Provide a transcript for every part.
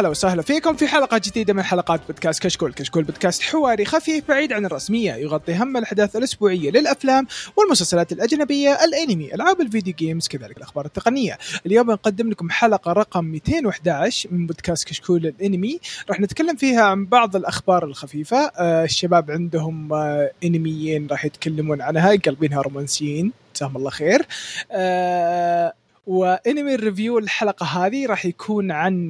هلا وسهلا فيكم في حلقة جديدة من حلقات بودكاست كشكول، كشكول بودكاست حواري خفيف بعيد عن الرسمية، يغطي هم الأحداث الأسبوعية للأفلام والمسلسلات الأجنبية، الأنمي، ألعاب الفيديو جيمز، كذلك الأخبار التقنية. اليوم نقدم لكم حلقة رقم 211 من بودكاست كشكول الأنمي، راح نتكلم فيها عن بعض الأخبار الخفيفة، آه الشباب عندهم آه أنميين راح يتكلمون عنها قلبينها رومانسيين، جزاهم الله خير. آه وانمي ال review الحلقة هذه راح يكون عن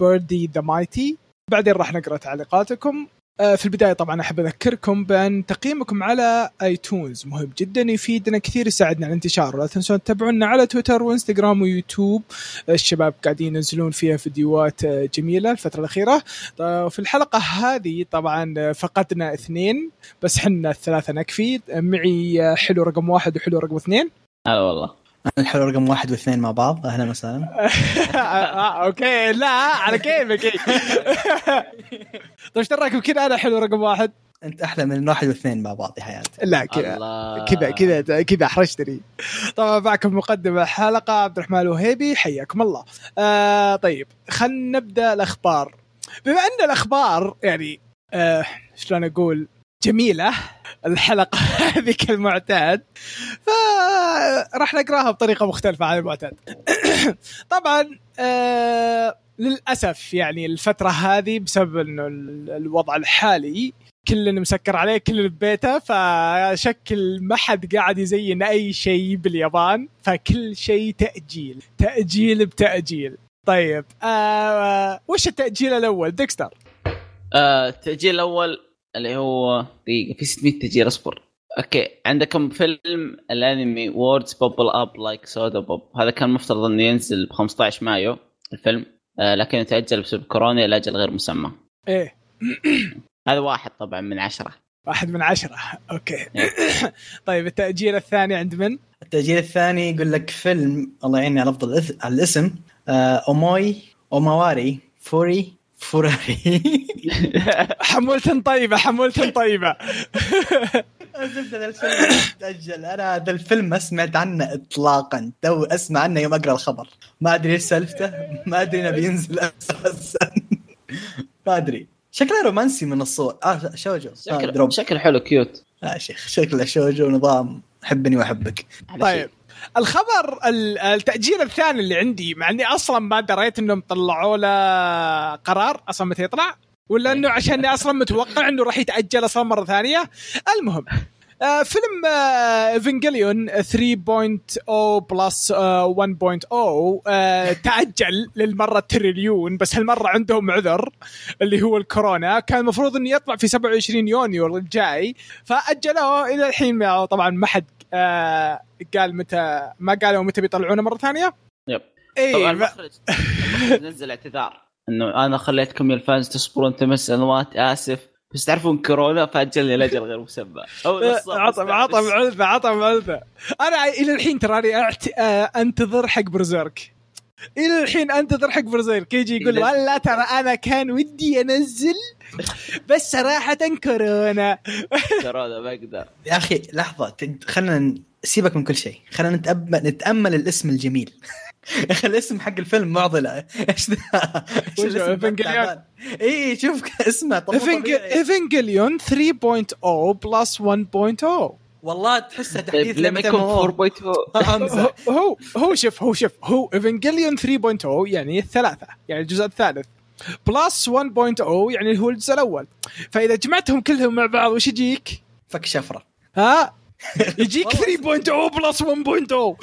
Birdy the Mighty. بعدين راح نقرأ تعليقاتكم. آه، في البداية طبعا أحب أذكركم بأن تقييمكم على iTunes مهم جدا يفيدنا كثير يساعدنا على الانتشار. ولا تنسون تتابعونا على تويتر وإنستغرام ويوتيوب. الشباب قاعدين ينزلون فيها فيديوهات آه، جميلة الفترة الأخيرة. طيب، في الحلقة هذه طبعا فقدنا اثنين بس حنا الثلاثة نكفي. معي حلو رقم واحد وحلو رقم اثنين. هلا والله. الحلو رقم واحد واثنين مع بعض. أهلا وسهلا. أوكي لا على كيفك. طيب إيش رايك بكذا أنا حلو رقم واحد. أنت أحلى من واحد واثنين مع بعض يا حياة. لا كذا كذا كذا كذا احرجتني طبعا معكم مقدم الحلقة عبد الرحمن الوهيبي حياكم الله. آه طيب خلينا نبدأ الأخبار. بما أن الأخبار يعني آه شلون أقول جميلة الحلقة هذه كالمعتاد فراح نقراها بطريقة مختلفة عن المعتاد. طبعا آه للأسف يعني الفترة هذه بسبب إنه الوضع الحالي كلنا مسكر عليه كلنا ببيته فشكل ما حد قاعد يزين أي شيء باليابان فكل شيء تأجيل تأجيل بتأجيل. طيب آه وش التأجيل الأول؟ ديكستر. آه التأجيل الأول اللي هو دقيقة في 600 تاجيل اصبر. okay عندكم فيلم الأنمي Words Bubble Up Like Soda Pop هذا كان مفترض إنه ينزل ب 15 مايو الفيلم. آه لكنه تاجل بسبب كورونا إلى أجل غير مسمى. إيه. هذا واحد طبعا من عشرة. واحد من عشرة. okay. إيه. طيب التأجيل الثاني عند من؟ التأجيل الثاني يقول لك فيلم الله يعيني على افضل على الاسم آه أوموي أومواري فوري فوراري. حمولة طيبة حمولة طيبة. الزبدة ذا الفيلم تأجل. أنا ذا الفيلم ما سمعت عنه اطلاقا. تو أسمع عنه يوم أقرأ الخبر. ما أدري إيش سالفته. ما أدري إنه بينزل أساسا. ما أدري. شكله رومانسي من الصور. آه شوجو. شكله دروب. شكله حلو كيوت لا آه شيخ شكله شوجو نظام حبني وأحبك. طيب. الخبر التأجيل الثاني اللي عندي مع إني أصلا ما دريت إنهم طلعوا له قرار أصلا متى يطلع. ولا إنه عشان أصلا متوقع إنه راح يتأجل أصلا مرة ثانية؟ المهم آه فيلم آه ايفنجليون 3.0 plus آه 1.0 آه تأجل للمرة التريليون بس هالمرة عندهم عذر اللي هو الكورونا. كان المفروض إنه يطلع في 27 يونيو الجاي فأجلوه إلى الحين طبعا ما حد آه قال متى ما قالوا متى بيطلعونه مرة ثانية. يب. اي طبعا المخرج نزل اعتذار. إنه أنا خليتكم يا الفانز تصبرون ثمان سنوات آسف. بس تعرفون كورونا فأجلني لاجل غير مسمى عطم عطم علبه عطم علبه أنا إلى الحين تراني أعت... آه، أنتظر حق برزيرك. إلى الحين أنتظر حق برزيرك. يجي يقول والله ترى أنا كان ودي أنزل بس صراحة كورونا. كورونا ما أقدر. يا أخي لحظة خلينا سيبك من كل شيء. خلينا نتأمل نتأمل الاسم الجميل. يا أخي الاسم حق الفيلم معضله إيش ذا؟ إيفنجليون. إي شوف اسمه إيفنجليون 3.0 plus 1.0 والله تحسه تحديث طيب لما يكون 4.0 هو هو شوف هو شوف هو إيفنجليون 3.0 يعني الثلاثة يعني الجزء الثالث. plus 1.0 يعني هو الجزء الأول. فإذا جمعتهم كلهم مع بعض وش يجيك؟ فك شفرة. ها؟ يجيك 3.0 plus 1.0 آه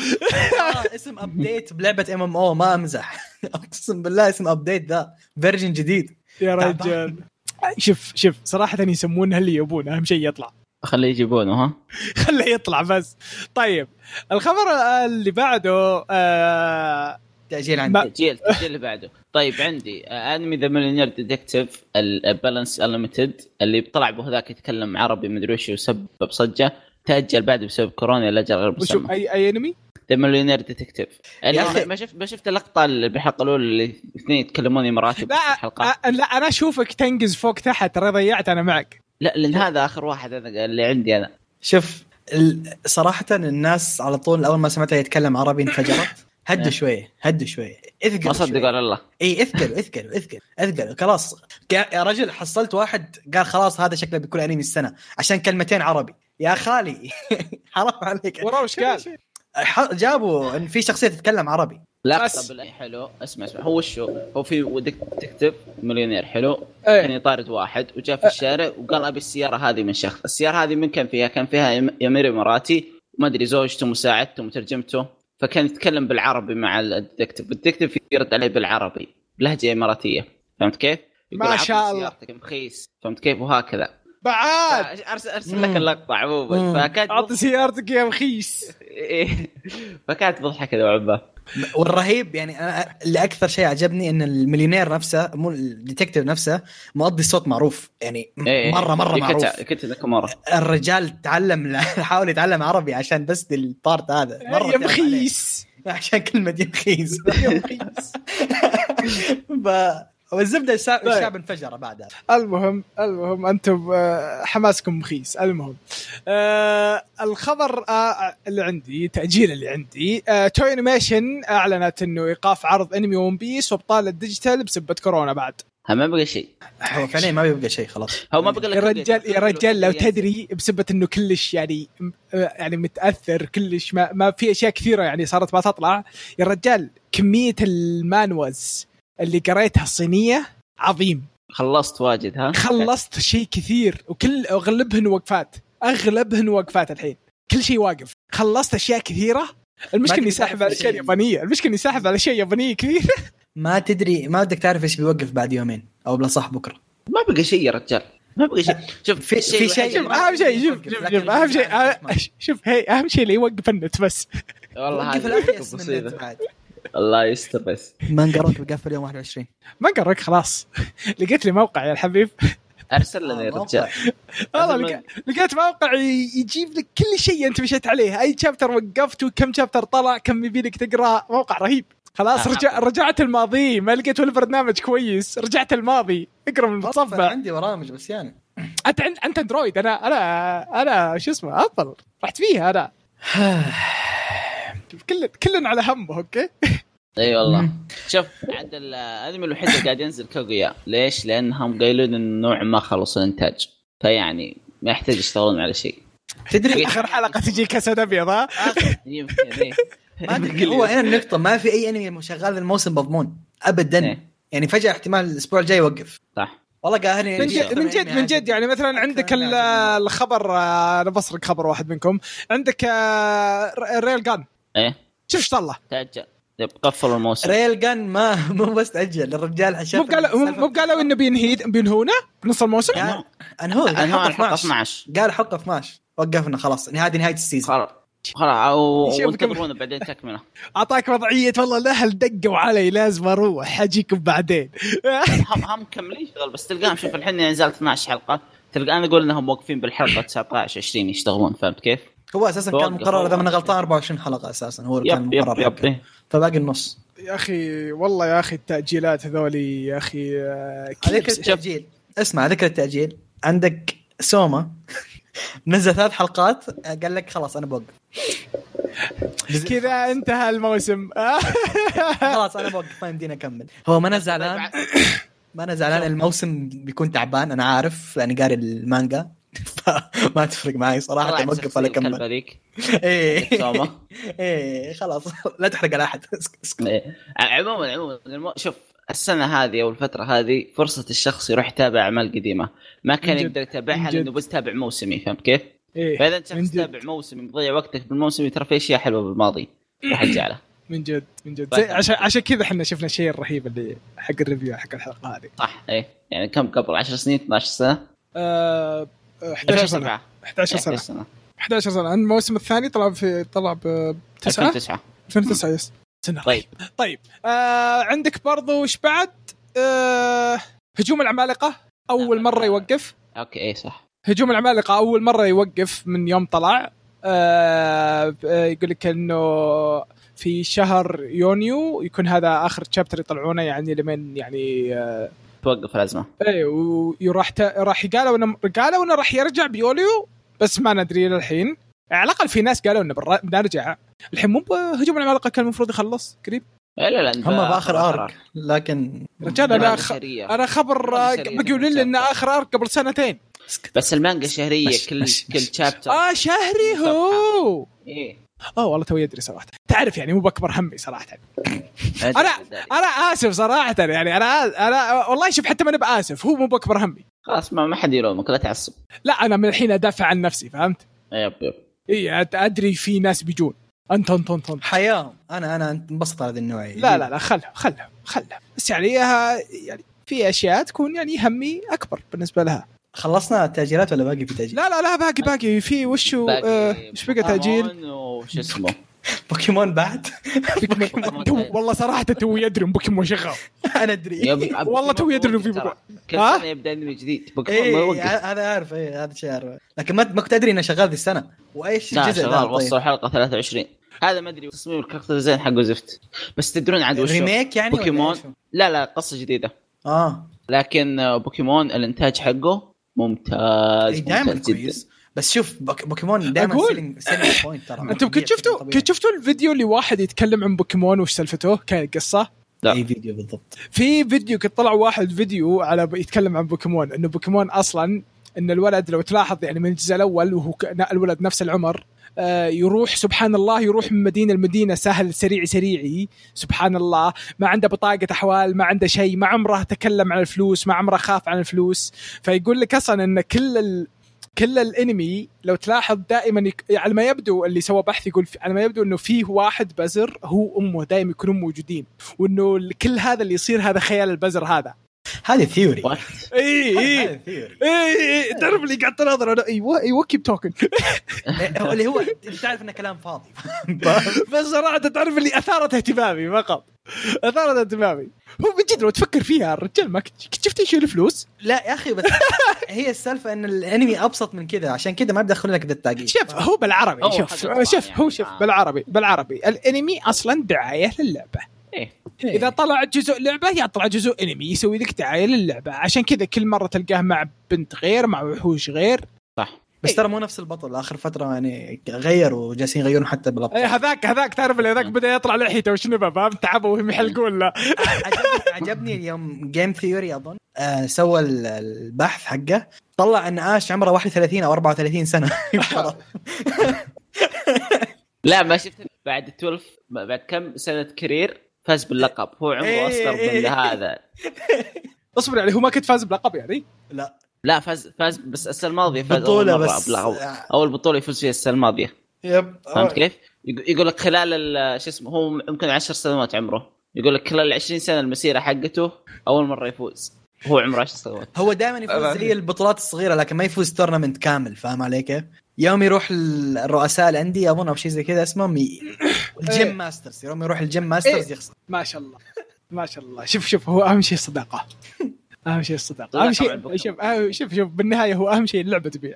اسم update بلعبة MMO ما أمزح. أقسم بالله اسم update ذا. version جديد. يا رجال. شوف شوف صراحة يسمونها اللي يبون أهم شيء يطلع. خليه يجيبونه ها؟ خليه يطلع بس. طيب الخبر اللي بعده آه تأجيل عندي. تأجيل التاجيل اللي بعده. طيب عندي انمي ذا مليونير ديتكتيف البالانس انليمتد اللي طلع به ذاك يتكلم عربي مدري وش وسبب ضجة. تأجل بعد بسبب كورونا لاجل غير مسمى. اي أي انمي؟ ذا مليونير ديتكتيف ما شفت ما شفت اللقطة بالحلقة الأولى اللي اثنين يتكلمون اماراتي لا الحلقات لا أنا أشوفك تنقز فوق تحت ترى ضيعت أنا معك. لا لأن هذا آخر واحد أنا اللي عندي أنا. شوف صراحة الناس على طول أول ما سمعتها يتكلم عربي انفجرت. هدوا إيه. شوية هدوا شوية اثقلوا ما صدق شوية. ولا الله. إي اثقلوا اثقلوا اثقلوا اثقلوا خلاص. يا رجل حصلت واحد قال خلاص هذا شكله بيكون أنمي السنة عشان كلمتين عربي. يا خالي. حرام عليك. وراه وش قال؟ ح- جابوا إن في شخصية تتكلم عربي. لا. بس. طب حلو. اسمع اسمع. هو شو؟ هو في ودك تكتب مليونير. حلو. كان إيه يطارد واحد وجاء في الشارع وقال أبي السيارة هذه من شخص. السيارة هذه من كان فيها؟ كان فيها يم- امير إماراتي. ما أدري زوجته مساعدته مترجمته. فكان يتكلم بالعربي مع ال detective ال detective يرد عليه بالعربي. بلهجه إماراتية. فهمت كيف؟ ما شاء الله. سيارتك مخيس. فهمت كيف؟ وهكذا. بعد ارسل أرسل لك. اللقطة عموما. فكانت أعطي سيارتك يا مخيس إيه. فكانت مضحكة نوعا ما والرهيب يعني أنا اللي أكثر شيء عجبني إن المليونير نفسه مو ال detective نفسه مؤدي الصوت معروف يعني إيه. مره مرة معروف كنت ذاك مرة الرجال تعلم حاول يتعلم عربي عشان بس ال part هذا مرة يا. مخيس عشان كلمة يا مخيس يا مخيس. والزبده الشعب, طيب. الشعب انفجر بعدها. المهم المهم أنتم آه، حماسكم مخيس المهم آه الخبر آه اللي عندي تأجيل اللي عندي آه توي انيميشن أعلنت إنه إيقاف عرض انمي ون بيس وأبطال الديجيتال بسبة كورونا بعد. ها ما بقى شيء. هو فعليا ما بيبقى شيء خلاص. هو ما بقى يا لك رجال يا رجال لو تدري بسبة إنه كلش يعني آه، يعني متأثر كلش ما, ما في أشياء كثيرة يعني صارت ما تطلع. يا رجال كمية المانوز اللي قريتها الصينيه عظيم. خلصت واجد ها؟ خلصت شيء كثير وكل أغلبهن وقفات أغلبهن وقفات الحين. كل شيء واقف. خلصت أشياء كثيرة. المشكلة إني ساحب على أشياء شيء. يابانية. المشكلة إني ساحب على أشياء يابانية كثير. ما تدري ما بدك تعرف إيش بيوقف بعد يومين أو بلا صح بكرة. ما بقى شيء يا رجال. ما بقى شيء. شوف في- الشيء في شيء- شوف أهم شيء شوف شوف أهم شيء شوف هي أهم شيء اللي يوقف النت بس. والله بعد. الله يستر. بس مانجاروك بيقفل يوم 21 ما قرك خلاص. لقيت لي موقع يا الحبيب أرسل لنا يا آه، رجال. والله لقيت- لقيت موقع يجيب لك كل شيء أنت مشيت عليه. أي شابتر وقفت وكم شابتر طلع كم يبي لك تقرأ. موقع رهيب. خلاص آه، رجع. رجعت الماضي. ما لقيت ولا برنامج كويس. رجعت الماضي. اقرأ من المتصفح عندي برامج بس يعني. أنت عند- أنت اندرويد أنا أنا أنا شو اسمه ابل رحت فيها أنا. كل كلنا على همه أوكي؟ إي والله. شوف عاد الأنمي الوحيد اللي قاعد ينزل كوغيا. ليش؟ لانهم قايلين انه نوعا ما خلص الانتاج فيعني ما يحتاج يشتغلون على شيء. تدري آخر حلقة تجيك اسد أبيض ها؟ يمكن إيه. ما أدري هو هنا النقطة ما في أي أنمي شغال الموسم مضمون ابدا. يعني فجأة احتمال الأسبوع الجاي يوقف. صح. والله قاهرني من جد من جد من جد يعني مثلا عندك ال- الخبر آه، أنا بسرق خبر واحد منكم. عندك آه، ريل جان إيه؟ شوف إيش طلع تأجل. قفلوا الموسم. ريل جان ما مو بس تأجل الرجال شاف مو قالوا مو- قالوا إنه بينهي بينهونه؟ بنص الموسم؟ قال أنا هو أنا حط حلقه 12 12 قال حط 12 وقفنا خلاص. هذه نهاية ال season. خلاص. خلاص وانتظرونا بعدين تكملة. أعطاك وضعية والله الاهل دقوا علي لازم أروح. حجيكم بعدين. هم هم مكملين شغل بس تلقاهم شوف الحين نزلت 12 حلقة تلقى أنا أقول إنهم موقفين بالحلقة 19 20 يشتغلون فهمت كيف؟ هو أساسا كان مقرر إذا أنا غلطان 24 حلقة أساسا هو اللي كان yep yep مقرر yep حقه. إيه. فباقي النص. يا أخي والله يا أخي التأجيلات هذولي يا أخي آه، ذكر كيف التأجيل. اسمع ذكر التأجيل. عندك سوما نزل ثلاث حلقات قال لك خلاص أنا بوقف. كذا انتهى الموسم. خلاص أنا بوقف ما يمديني أكمل. هو ما أنا زعلان ما أنا زعلان الموسم بيكون تعبان أنا عارف لأني قاري المانجا. فما تفرق معي صراحة أوقف ولا اكمل ذيك إيه. إيه خلاص لا تحرق على أحد. إيه. عموما عموما. شوف السنة هذه أو الفترة هذه فرصة الشخص يروح يتابع أعمال قديمة ما كان. يقدر يتابعها. لأنه بس تابع موسمي فهمت كيف؟ إيه. فإذا أنت شخص. تتابع موسمي مضيع وقتك بالموسم ترى في أشياء حلوة بالماضي راح تجعله من جد من جد طيب. عشان عشان كذا إحنا شفنا الشيء الرهيب اللي حق الريفيو حق الحلقة هذه صح إيه يعني كم قبل 10 سنين 12 سنة آه، 11 سنة. 2007 11 سنة. 11 سنه 11 سنة. الموسم الثاني طلع في طلع ب 9 2009 2009 yes. طيب. طيب. آه عندك برضو وش بعد؟ آه هجوم العمالقة. أول مرة يوقف. أوكي إيه صح. هجوم العمالقة أول مرة يوقف من يوم طلع. آه آه، يقول لك إنه في شهر يونيو يكون هذا آخر chapter يطلعونه يعني لمن يعني آه توقف الأزمة. اي وراح ت... راح قالوا انه قالوا إنه راح يرجع بيوليو بس ما ندري للحين. على الأقل في ناس قالوا إنه برا- بنرجع. الحين مو بهجوم العمالقة كان المفروض يخلص قريب. لا لا لا هم بآخر ارك لكن رجال أنا أخ... أنا خبر بيقولوا لي ان آخر ارك قبل سنتين. بس المانجا شهرية مش كل مش كل مش شابتر آه شهري هو. إيه. آه والله توي ادري صراحة. تعرف يعني مو بأكبر همي صراحة. أنا أنا آسف صراحة يعني أنا أنا والله شوف حتى ماني بآسف هو مو بأكبر همي. خلاص ما ما حد يلومك لا تعصب. لا أنا من الحين أدافع عن نفسي فهمت؟ yep yep. إي أدري في ناس بيجون. أنت أنت أنت, أنت. حياه أنا أنا انبسط على هذه النوعية. لا لا لا خلها خلها خلها. بس يعني ها- يعني في أشياء تكون يعني همي أكبر بالنسبة لها. خلصنا التاجيلات ولا باقي في تأجيل؟ لا لا لا باقي باقي. في وشو آه، وش بقى تأجيل؟ بوكيمون وش اسمه؟ بوكيمون بعد. بوكيمون. والله صراحة تو يدري بوكيمون شغال. أنا أدري. والله تو يدري في. بوكيمون. كل ها؟ سنة يبدأ انمي جديد. بوكيمون ما يوقف هذا عارف إيه هذا شيء عارف لكن ما ما كنت أدري إنه شغال ذي السنة. وإيش لا الجزء شغال. ذا وصلوا طيب حلقه 23 هذا ما أدري تصميم ال character design حقه زفت. بس تدرون عاد وش هو؟ remake يعني بوكيمون؟ لا لا قصة جديدة. آه. لكن آه، بوكيمون الإنتاج حقه ممتاز إيه، دائما كويس. بس شوف بوك- بوكيمون دائما أقول. selling point ترى. أنتم كنت شفتوا كنت شفتوا الفيديو اللي واحد يتكلم عن بوكيمون وش سالفته؟ كان قصه لا. أي فيديو بالضبط. في فيديو كنت طلع واحد فيديو على يتكلم عن بوكيمون إنه بوكيمون أصلا إن الولد لو تلاحظ يعني من الجزء الأول وهو الولد نفس العمر يروح سبحان الله يروح من مدينة لمدينة سهل سريع سريعي. سبحان الله. ما عنده بطاقة أحوال ما عنده شيء ما عمره تكلم عن الفلوس ما عمره خاف عن الفلوس. فيقول لك أصلا إن كل ال... كل الإنمي لو تلاحظ دائما يك... على ما يبدو اللي سوى بحث يقول في... على ما يبدو إنه فيه واحد بزر هو أمه دائما يكونون موجودين. وإنه كل هذا اللي يصير هذا خيال البزر هذا. هذه theory اي اي اي اي تعرف اللي قاعد تناظر أنا؟ أيوه أيوه keep talking اللي هو انت تعرف إنه كلام فاضي. بس صراحة تعرف اللي أثارت اهتمامي فقط أثارت اهتمامي. هو من جد لو تفكر فيها الرجال ما كنت شفت إيش الفلوس؟ لا يا أخي بس هي السالفة إن الأنمي أبسط من كذا عشان كذا ما بدخل لك ذا التعقيد شوف هو بالعربي شوف شوف. هو شوف. بالعربي بالعربي. الأنمي أصلا دعاية للعبة. إيه. إذا طلع جزء لعبة يطلع جزء انمي يسوي لك دعاية للعبة. عشان كذا كل مرة تلقاه مع بنت غير مع وحوش غير. صح. بس ترى مو نفس البطل. آخر فترة يعني غيروا جالسين يغيرون حتى بالأبطال. هذاك هذاك تعرف اللي هذاك بدأ يطلع لحيته وشنبه فاهم تعبوا وهم يحلقون له. عجبني عجبني اليوم جيم ثيوري أظن. آه سوى ال- البحث حقه. طلع إن اش عمره 31 أو 34 سنة. لا ما شفت. بعد 12 بعد كم سنة career فاز باللقب. هو عمره إيه، أصغر من إيه. هذا. اصبر يعني هو ما كنت فاز بلقب يعني؟ لا. لا فاز فاز بس السنة الماضية فاز. بطولة اول مرة بس. بلقب اول بطولة يفوز فيها السنة الماضية. yep. فهمت كيف؟ يق- يقول لك خلال ال- شو اسمه هو يمكن 10 سنوات عمره. يقول لك خلال 20 سنة المسيرة حقته أول مرة يفوز. هو عمره 10 سنوات. هو دائما يفوز زي البطولات الصغيرة لكن ما يفوز tournament كامل فاهم علي كيف؟ يوم يروح ال- الرؤساء الأندية اظن أو شيء زي كذا اسمهم ي... إيه. الجيم ماسترز. يوم يروح ال gym masters إيه. يخسر. ما شاء الله. ما شاء الله. شوف شوف هو أهم شيء الصداقة. أهم شيء الصداقة. أهم شيء. شوف آه، شوف شوف بالنهاية هو أهم شيء اللعبة تبيع.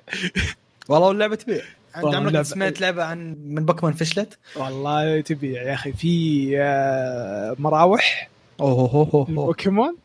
والله اللعبة تبيع. أنت عمرك اللعبة- سمعت لعبة عن من بوكيمون فشلت؟ والله تبيع يا أخي. في آه، مراوح. أوه هو هو البوكيمون.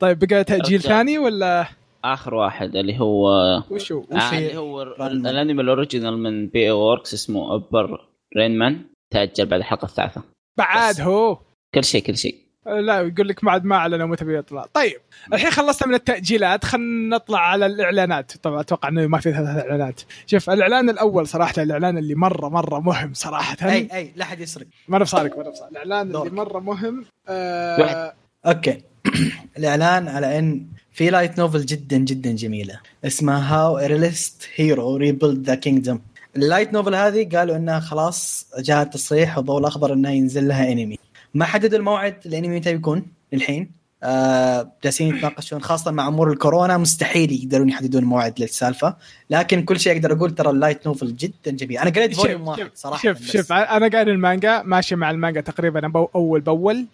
طيب بقى تأجيل. ثاني ولا؟ آخر واحد اللي هو وشو آه وفي- اللي هو. الأنمي الأوريجينال من بي أو وركس اسمه أبر رينمان تأجل بعد الحلقة الثالثة. بعد. هو؟ كل شيء كل شيء. آه، لا يقول لك بعد ما أعلنوا متى بيطلع. طيب الحين خلصنا من التأجيلات. خلينا نطلع على الإعلانات. طبعا أتوقع إنه ما في ثلاث إعلانات. شوف الإعلان الأول صراحة الإعلان اللي مرة مرة مهم صراحة. أي أي لا أحد يسرق. ما نفصارك ما نفصارك الإعلان دورك. اللي مرة مهم. آه أوكي. الإعلان على إن في light novel جدا جدا جميلة اسمها How a Realist Hero Rebuilt the Kingdom ال light novel هذه قالوا إنها خلاص جاء التصريح والضوء الأخضر إنها ينزل لها انمي ما حددوا الموعد الانمي متى بيكون للحين آه، جالسين يتناقشون خاصة مع أمور الكورونا مستحيل يقدرون يحددون موعد للسالفة. لكن كل شيء أقدر أقول ترى ال light novel جدا جميل. أنا قريت volume واحد صراحة. شوف. شوف أنا قاري المانجا ماشي مع المانجا تقريبا أول بأول.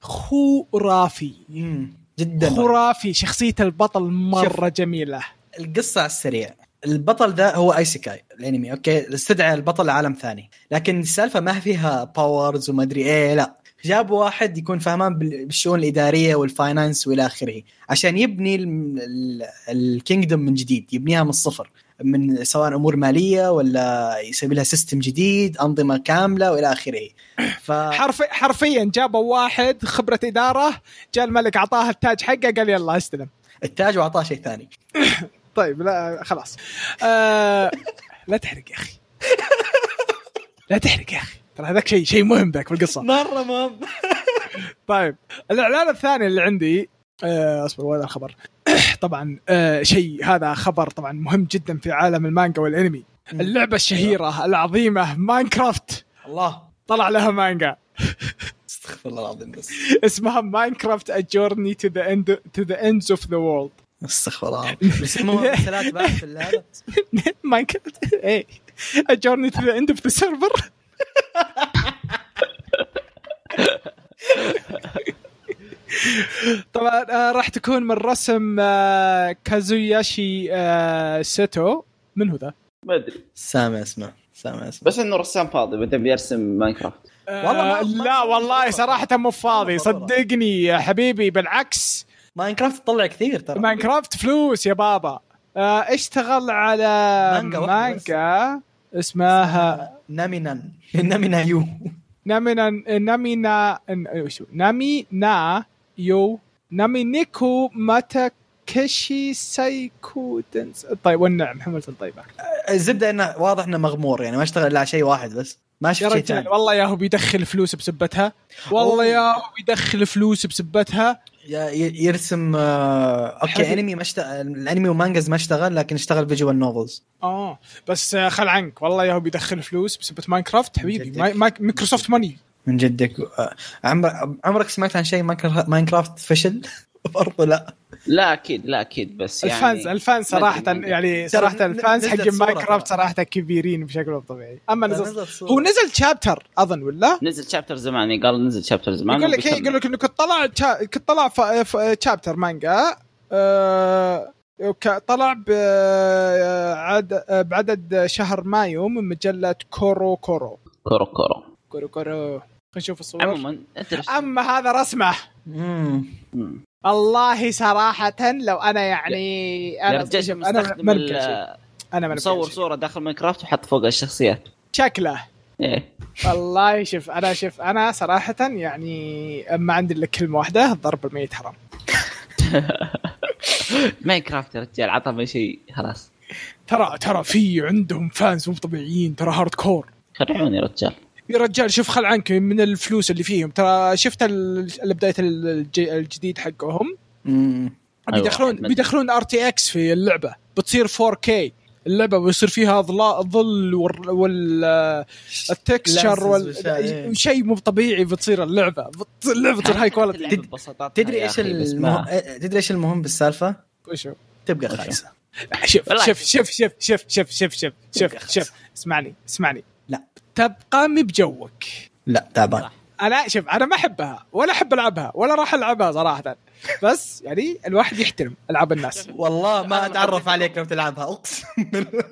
خرافي. جدا. خرافي شخصية البطل مرة جميلة. القصة على السريع. البطل ذا هو isekai الأنمي أوكي؟ استدعى البطل لعالم ثاني. لكن السالفة ما فيها powers وما أدري إيه لا. جابوا واحد يكون فهمان بال- بالشؤون الإدارية وال finance والى آخره عشان يبني ال kingdom من جديد يبنيها من الصفر. من سواء أمور مالية ولا يسوي لها سيستم جديد أنظمة كاملة وإلى آخره. ف حرفي حرفيا جابوا واحد خبرة إدارة جاء الملك أعطاه التاج حقه قال يلا استلم. التاج وأعطاه شيء ثاني. طيب لا خلاص. آه لا تحرق يا أخي. لا تحرق يا أخي. ترى هذاك شيء شيء مهم ذاك في القصة. مرة مهم. طيب الإعلان الثاني اللي عندي أصبر وين الخبر؟ طبعا آه شيء هذا خبر طبعا مهم جدا في عالم المانجا والأنمي. اللعبة الشهيرة العظيمة ماينكرافت. الله. طلع لها مانجا. استغفر الله العظيم بس. اسمها ماينكرافت A Journey to the End to the Ends of the World. استغفر الله يسموها مسلسلات بعد في هذا ماينكرافت إيه. A Journey to the End of the Server. طبعا آه، راح تكون من رسم آه، كازوياشي آه، سيتو. من هو ذا؟ ما أدري. سامع اسمه سامع اسمه. بس إنه رسام فاضي بدا بيرسم ماينكرافت. والله والله ما- لا ما- والله ما- صراحة مو فاضي. صدقني يا حبيبي بالعكس. ماينكرافت تطلع كثير ترى. ماينكرافت فلوس يا بابا. آه، اشتغل على مانجا. مانجا اسمها نامينان. نامينا يو نامينا نامينا وشو نامي نا يو نامي نيكو ماتاكيشي سايكو دنس طيب والنعم حملت الطيبة الزبدة إنه واضح إنه مغمور يعني ما اشتغل الا على شيء واحد بس. ما شفت شيء ثاني. والله يا هو بيدخل فلوس بسبتها. والله. يا هو بيدخل فلوس بسبتها. يرسم آه، أوكي. أنمي ما اشتغل الأنمي ومانجاز ما اشتغل لكن اشتغل فيجوال نوفلز. آه بس آه، خل عنك. والله يا هو بيدخل فلوس بسبة ماينكرافت حبيبي. مايكروسوفت money. من جدك عمر عمرك سمعت عن شيء ماينكرا- ماينكرافت فشل؟ برضه لا لا أكيد لا أكيد بس يعني ال fans ال fans أدري. يعني صراحة ترى ال fans حق ماينكرافت ترى. صراحة كبيرين بشكل مو طبيعي أما نزل صورة. هو نزل chapter أظن ولا؟ نزل chapter زمان قال نزل chapter زمان يقول لك إيه،. يقول لك إنه كنت طلع كنت طلع chapter مانجا آه، وك- طلع آه، آه، بعدد شهر مايو من مجلة كورو كورو كورو كورو كورو كورو نشوف الصور عموما أما هذا رسمه. مم. مم. والله صراحة لو أنا يعني يا أنا أنا شيء. أنا نبكي شيء. صورة داخل ماينكرافت وحط فوق الشخصيات. شكله. إيه. والله شوف أنا شوف أنا صراحة يعني ما عندي إلا كلمة واحدة الضرب الميت حرام. Minecraft يا رجال عطى شيء خلاص. ترى ترى في عندهم fans مو طبيعيين ترى hardcore يا رجال. يا رجال شوف خل عنك من الفلوس اللي فيهم ترى شفت ال- update الج- الجديد حقهم بيدخلون. بيدخلون RTX في اللعبه بتصير 4K اللعبه بيصير فيها ظلا ظل وال, وال... إيه. شيء مو طبيعي بتصير اللعبه بت- اللعبه تصير high quality تدري إيش المهم تدري إيش المهم بالسالفه؟ وشو تبقى؟ خايسه شوف شوف شوف شوف شوف شوف شوف شوف شوف شوف اسمعني اسمعني. تبقى مي بجوك لا تعبان أنا شوف أنا ما أحبها ولا أحب ألعبها ولا راح ألعبها صراحة. بس يعني الواحد يحترم ألعاب الناس. والله ما أتعرف عليك لو تلعبها أقسم بالله.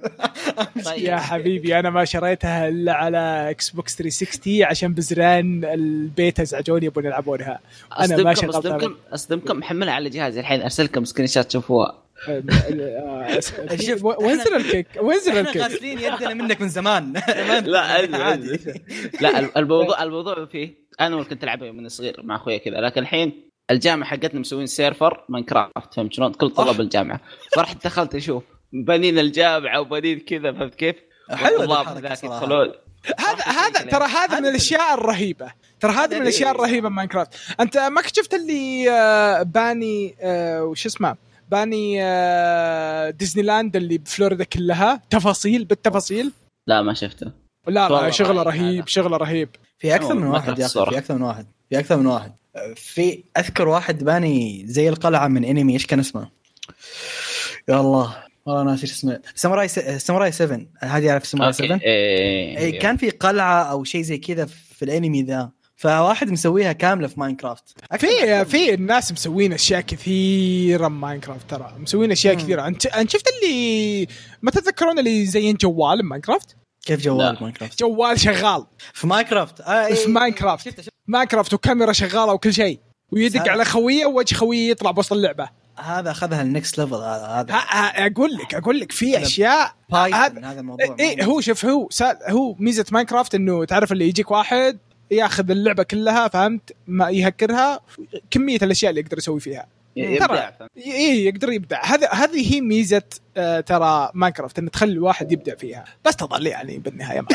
طيب. يا حبيبي أنا ما شريتها إلا على Xbox 360 عشان بزران البيت ازعجوني يبون يلعبونها. أنا ما اصدمكم شغلتها أصدمكم اصدمكم محملها على جهازي الحين ارسل لكم screenshot تشوفوها آه، شوف، وانزل الكيك؟ إحنا الكيك؟ غاسلين يدنا منك من زمان. لا عادي عادي. لا الموضوع الموضوع فيه أنا كنت العبها من صغير مع أخوي كذا لكن الحين الجامعة حقتنا مسوين server Minecraft فهمت شلون؟ كل طلاب الجامعة. فرحت دخلت أشوف بنين الجامعة وبنين كذا فهمت كيف؟ صراحة. يدخلون. هذا هذا ترى هذا من الأشياء الرهيبة. ترى هذا من الأشياء الرهيبة ب Minecraft أنت ما شفت اللي آه، باني آه، وش اسمه؟ باني آه، ديزني لاند اللي بفلوريدا كلها. تفاصيل بالتفاصيل. لا ما شفته. لا لا شغلة رهيب. شغلة رهيب. في أكثر من واحد يا أخي. في أكثر من واحد في أكثر من واحد. في أذكر واحد باني زي القلعة من أنمي إيش كان اسمه؟ يا الله والله ناسي إيش اسمه. ساموراي س... ساموراي 7 هذه يعرف ساموراي 7 okay إيه اي كان في قلعة أو شيء زي كذا في الأنمي ذا. فواحد مسويها كاملة في Minecraft. في في الناس مسوين أشياء كثيرة Minecraft ترى. مسوين أشياء مم. كثيرة. انت أنت شفت اللي ما تتذكرون اللي زين جوال ب Minecraft كيف جوال. Minecraft؟ جوال شغال. في Minecraft. آه إيه، في Minecraft. Minecraft وكاميرا شغالة وكل شيء. ويدق. على خوية ووجه خوية يطلع بوسط اللعبة. هذا أخذها ال next level هذا هذا. ها- ها- أقول لك أقول لك في أشياء هذا- من هذا الموضوع إيه هو شوف هو سال هو ميزة Minecraft إنه تعرف اللي يجيك واحد ياخذ اللعبة كلها فهمت؟ ما يهكرها. كمية الأشياء اللي يقدر يسوي فيها. يبدع إيه يقدر يبدع. هذا هذه هي ميزة آه ترى Minecraft ان تخلي الواحد يبدع فيها. بس تظل يعني بالنهاية ما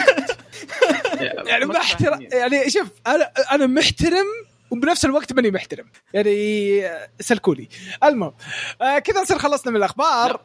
يعني ما احترم يعني شوف أنا أنا محترم وبنفس الوقت ماني محترم. يعني سلكولي المهم آه كذا نصير خلصنا من الأخبار.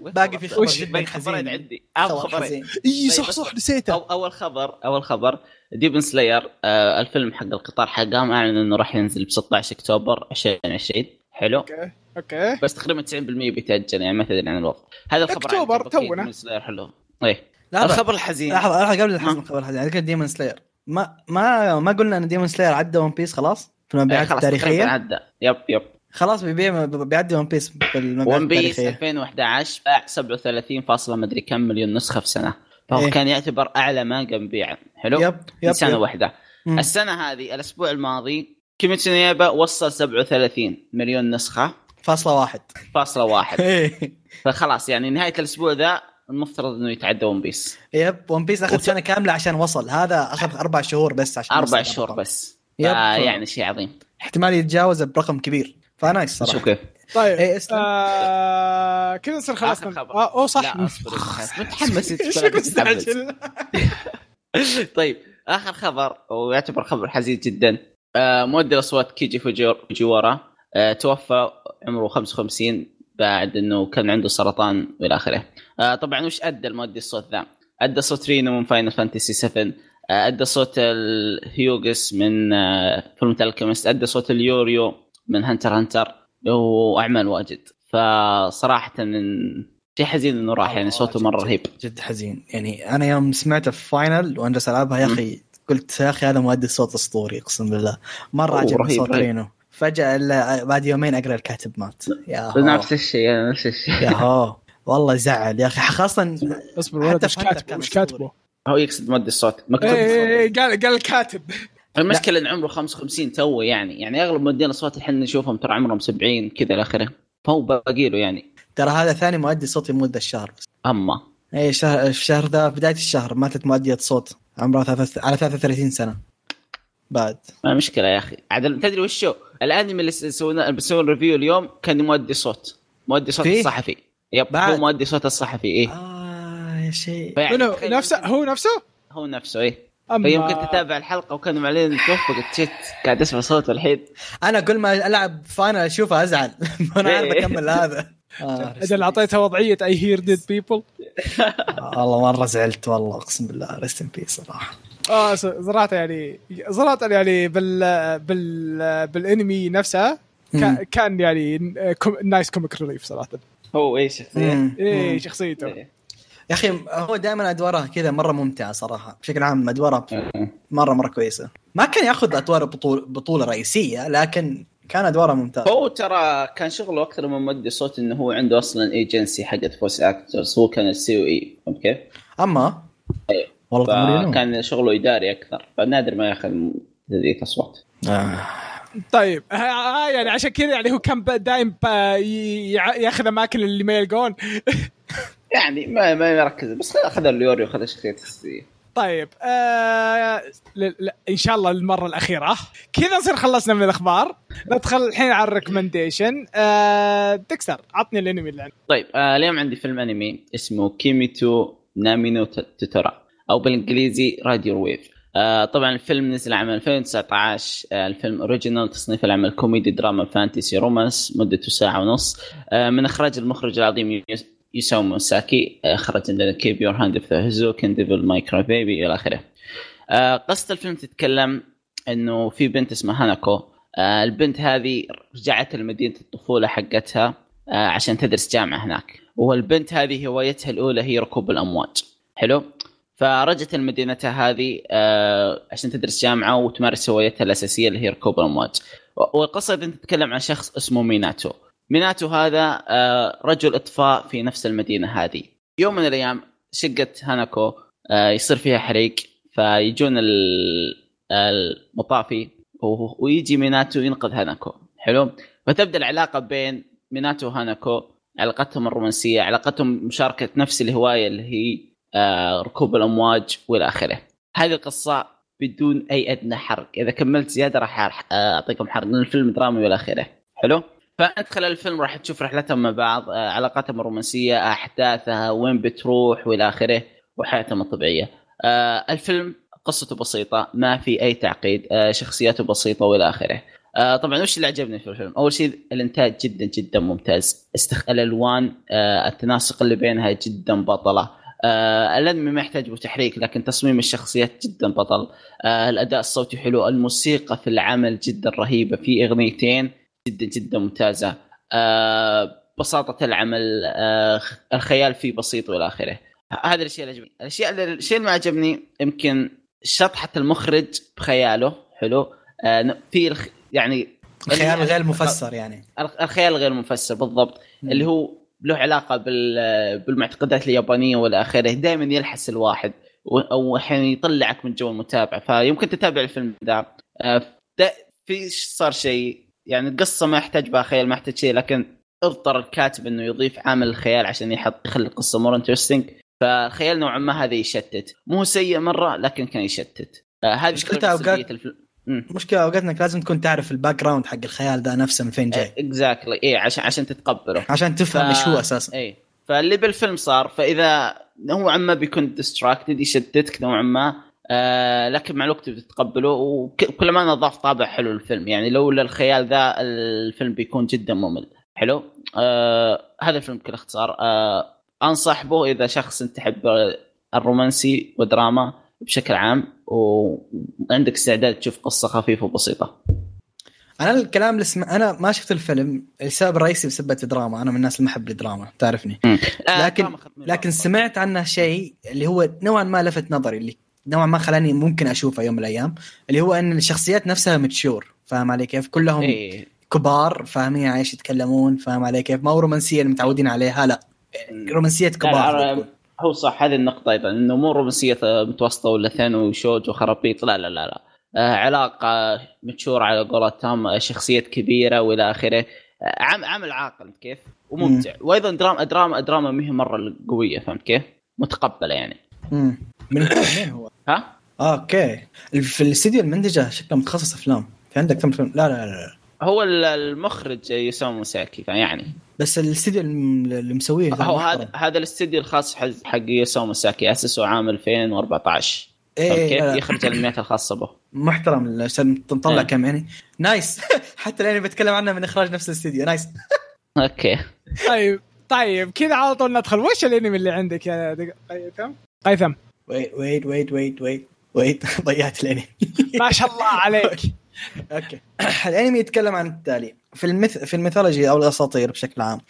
باقي في خبر؟ جدا خبرين عندي. خبر خبرين. إي صح صح نسيته. أو أول خبر أول خبر Demon Slayer آه الفيلم حق القطار حقهم اعلن إنه راح ينزل ب 16 اكتوبر 2020 حلو. okay okay. بس تقريبا 90% بيتأجل يعني ما تدري عن الوضع. هذا الخبر أكتوبر عن تونا. Demon Slayer حلو. إيه. الخبر الحزين. لحظة لحظة قبل. الحزن الخبر الحزين. ذكر Demon Slayer ما ما ما قلنا إن Demon Slayer عدى One Piece خلاص؟ في إيه، المبيعات خلاص تقريبا التاريخيه عدى. yep yep. خلاص بيبيع بيعدي One Piece بالمبيعات One Piece التاريخية. 2011 باع 37 فاصلة مدري كم مليون نسخة في سنة. فهو إيه. كان يعتبر أعلى مانجا مبيعا حلو؟ yep في yep. سنة yep. واحدة. مم. السنة هذه الأسبوع الماضي كيميتسو نيابا وصل 37 مليون نسخة. فاصلة واحد. فاصلة واحد. إيه. فخلاص يعني نهاية الأسبوع ذا المفترض إنه يتعدى One Piece yep One Piece اخذ وت- سنة كاملة عشان وصل هذا أخذ أربع شهور بس عشان أربع شهور. بس yep. يعني شيء عظيم احتمال يتجاوز برقم كبير ف nice شوف صراحة كيف طيب إيه، اسلم. آه كذا نصير خلصنا آخر خبر. آه أوه صح لا أصبر. متحمس إيش. مستعجل؟ طيب آخر خبر ويعتبر خبر حزين جدا آه، مؤدي الاصوات كيجي فوجيور- فوجيورا آه، توفى عمره 55 بعد إنه كان عنده سرطان وإلى آخره. آه، طبعا وش أدى المؤدي الصوت ذا؟ أدى صوت رينو من Final Fantasy 7 آه، أدى صوت الهيوغس من آه، Fullmetal Alchemist أدى صوت ليوريو من Hunter Hunter واعمال واجد. فصراحه إن- شيء حزين إنه راح يعني صوته مرة رهيب. جد حزين. يعني أنا يوم سمعته في Final وأنا ألعبها يا أخي قلت يا أخي هذا مؤدي صوت أسطوري أقسم بالله. مرة عجبني صوت. رينو. فجأة بعد يومين أقرأ الكاتب مات. يا هو. نفس الشيء نفس الشيء. يا هو. والله يزعل يا أخي. خاصة اصبر ولد Hunter كاتبه أسطوري. كاتبه؟ هو يقصد مؤدي الصوت. مكتوب إيه، بالصوت. إيه، إيه، قال قال الكاتب المشكلة إن عمره 55 تو يعني. يعني أغلب مؤدين الأصوات الحين نشوفهم ترى عمرهم 70 كذا إلى آخره. فهو باقي له يعني. ترى هذا ثاني مؤدي صوت يموت ذا الشهر بس. أما. اي شهر في الشهر ذا بداية الشهر ماتت مؤدية صوت. عمرها ثلاثة على 33 سنة. بعد. ما مشكلة يا أخي. عاد تدري وش هو؟ الانمي اللي سوينا بسوي review اليوم كان مؤدي صوت. مؤدي صوت فيه؟ الصحفي. yep بعد. هو مؤدي صوت الصحفي إيه. آه يا شيء تخيل نفسه؟ هو نفسه؟ هو نفسه إيه. أما فيوم كنت أتابع الحلقة وكانوا معلن توفى قلت shit قاعد أسمع صوته الحين. أنا كل ما ألعب Final أشوفه أزعل. وأنا عارف إيه. أكمل هذا. آه، إذا أعطيته وضعية I hear dead people والله مرة زعلت والله أقسم بالله. rest in peace صراحة. آه صراحة يعني صراحة يعني بال بال بالأنمي نفسه مم. كان, يعني كان nice comic relief صراحة هو إيش شخصية مم. شخصيته إيه. يا أخي هو دائما أدواره كذا مرة ممتعة صراحة بشكل عام أدواره مرة مرة كويسة ما كان يأخذ أدوار بطوله بطولة رئيسية لكن كان أدواره ممتازه هو ترى كان شغله أكثر من مؤدي صوت إنه هو عنده أصلا agency حقت voice actors هو كان ال CEO إي كيف؟ أما. والله. فكان شغله إداري أكثر فنادر ما ياخذ تدريب أصوات. آه. طيب آه آه، يعني عشان كذا يعني هو كان دايم ياخذ أماكن اللي ما يلقون. يعني ما ما يركز بس أخذ اليوري وأخذ شخصية السي. طيب آه ل- ل- إن شاء الله المرة الأخيرة. كذا نصير خلصنا من الأخبار. ندخل الحين على الريكومنديشن. آه ديكستر عطني الأنمي اللي عندك. طيب آه اليوم عندي فيلم أنمي اسمه Kimi to, nami ni ت- noretara أو بالإنجليزي Ride Your Wave آه طبعا الفيلم نزل عام 2019 آه الفيلم original تصنيف العمل كوميدي دراما fantasy romance مدته ساعة ونص. آه من إخراج المخرج العظيم يواسا ماساكي آه، اخرج عندنا Keep Your Hands Off Eizouken Devilman Crybaby إلى آخره. آه قصة الفيلم تتكلم إنه في بنت اسمها هاناكو. آه البنت هذه رجعت لمدينة الطفولة حقتها عشان تدرس جامعة هناك. والبنت هذه هوايتها الأولى هي ركوب الأمواج. حلو؟ فرجعت لمدينتها هذه آه عشان تدرس جامعة وتمارس هوايتها الأساسية اللي هي ركوب الأمواج. والقصة دي تتكلم عن شخص اسمه ميناتو. ميناتو هذا آه رجل إطفاء في نفس المدينة هذه. يوم من الأيام شقة هاناكو آه يصير فيها حريق فيجون ال- المطافي ويجي ميناتو ينقذ هاناكو. حلو؟ فتبدأ العلاقة بين ميناتو وهاناكو علاقتهم الرومانسية علاقتهم مشاركة نفس الهواية اللي هي ركوب الأمواج والى آخره. هذه القصة بدون أي أدنى حرق. إذا كملت زيادة راح آه، أعطيكم حرق لأن الفيلم درامي والى آخره. حلو؟ فانت خلال الفيلم راح تشوف رحلتهم مع بعض آه، علاقاتهم الرومانسية أحداثها وين بتروح والى آخره وحياتهم الطبيعية. آه، الفيلم قصته بسيطة ما في أي تعقيد آه، شخصياته بسيطة والى آخره. آه، طبعا وش اللي عجبني في الفيلم؟ أول شيء الإنتاج جدا جدا ممتاز، استخ... الألوان آه، التناسق اللي بينها جدا بطلة، آه، الانمي ما يحتاج تحريك لكن تصميم الشخصيات جدا بطل، آه، الأداء الصوتي حلو، الموسيقى في العمل جدا رهيبة، في أغنيتين جدا جدا ممتازة، آه، بساطة العمل، آه، الخيال فيه بسيط وإلى آخره. هذه الاشياء اللي عجبني، الاشياء اللي الشيء اللي ما عجبني يمكن شطحة المخرج بخياله حلو. آه، في الخ... يعني الخيال غير مفسر يعني. الخيال غير مفسر بالضبط. اللي هو له علاقة بال... بالمعتقدات اليابانية والى آخره دائما يلحس الواحد أو أحيانا يطلعك من جو المتابعة. فيمكن تتابع الفيلم ذا. آه، في صار شيء يعني القصة ما يحتاج بها خيال ما يحتاج شيء لكن اضطر الكاتب إنه يضيف عامل الخيال عشان يحط يخلي القصة more interesting فالخيال نوعا ما هذا يشتت. مو سيء مرة لكن كان يشتت. آه، هذه أوقات- سلبية الفيلم. المشكلة أوقات إنك لازم تكون تعرف ال background حق الخيال ده نفسه من فين جاي. exactly اي عشان عشان تتقبله. عشان تفهم إيش هو أساسا. اي فاللي بالفيلم صار فإذا نوعا ما بيكون distracted يشتتك نوعا ما آه لكن مع الوقت بتتقبله وكل ما نضاف طابع حلو للفيلم. يعني لولا الخيال ذا الفيلم بيكون جدا ممل. حلو؟ آه هذا الفيلم بكل اختصار. آه أنصح به إذا شخص انت تحب الرومانسي ودراما بشكل عام. وعندك استعداد تشوف قصة خفيفة وبسيطة. أنا الكلام اللي سمع... أنا ما شفت الفيلم السبب الرئيسي بسبه الدراما. أنا من الناس اللي ما أحب الدراما تعرفني. لكن- لكن. سمعت عنه شيء اللي هو نوعا ما لفت نظري اللي نوعا ما خلاني ممكن أشوفه يوم من الأيام اللي هو إن الشخصيات نفسها متشور فاهم علي كيف؟ كلهم إيه. كبار فاهمين على إيش يتكلمون فاهم علي كيف؟ ما هو رومانسيه اللي متعودين عليها لا. رومانسية كبار. هو صح هذه النقطة أيضا إنه مو رومانسية متوسطة ولا ثانوي وشوجو وخرابيط لا لا لا لا. آه علاقة mature على قولتهم آه، شخصيات كبيرة وإلى آخره. آه عم عمل عاقل كيف؟ وممتع. وأيضا دراما دراما دراما ما هي مرة قوية فهمت كيف؟ متقبلة يعني. مم. من مين هو؟ ها؟ آه، okay. في الاستديو المنتجة شكله متخصص أفلام. في عندك كم فيلم لا لا لا, لا. هو ال- المخرج يواسا ماساكي فيعني. بس الاستديو اللي مسويه هو. هذا هذا الاستديو الخاص حق يواسا ماساكي أسسه عام 2014 إيه فهمت إيه كيف لا، لا. يخرج الانميات الخاصة به؟ محترم عشان نطلع إيه. كم يعني nice. حتى لاني بتكلم عنه من إخراج نفس الاستديو. nice. okay. طيب طيب كذا على طول ندخل. وش الأنمي اللي عندك يا قيثم؟ قيثم. wait wait wait wait wait wait ضيعت الأنمي. ما شاء الله عليك. okay. الأنمي يتكلم عن التالي. في المث... في ال mythology أو الأساطير بشكل عام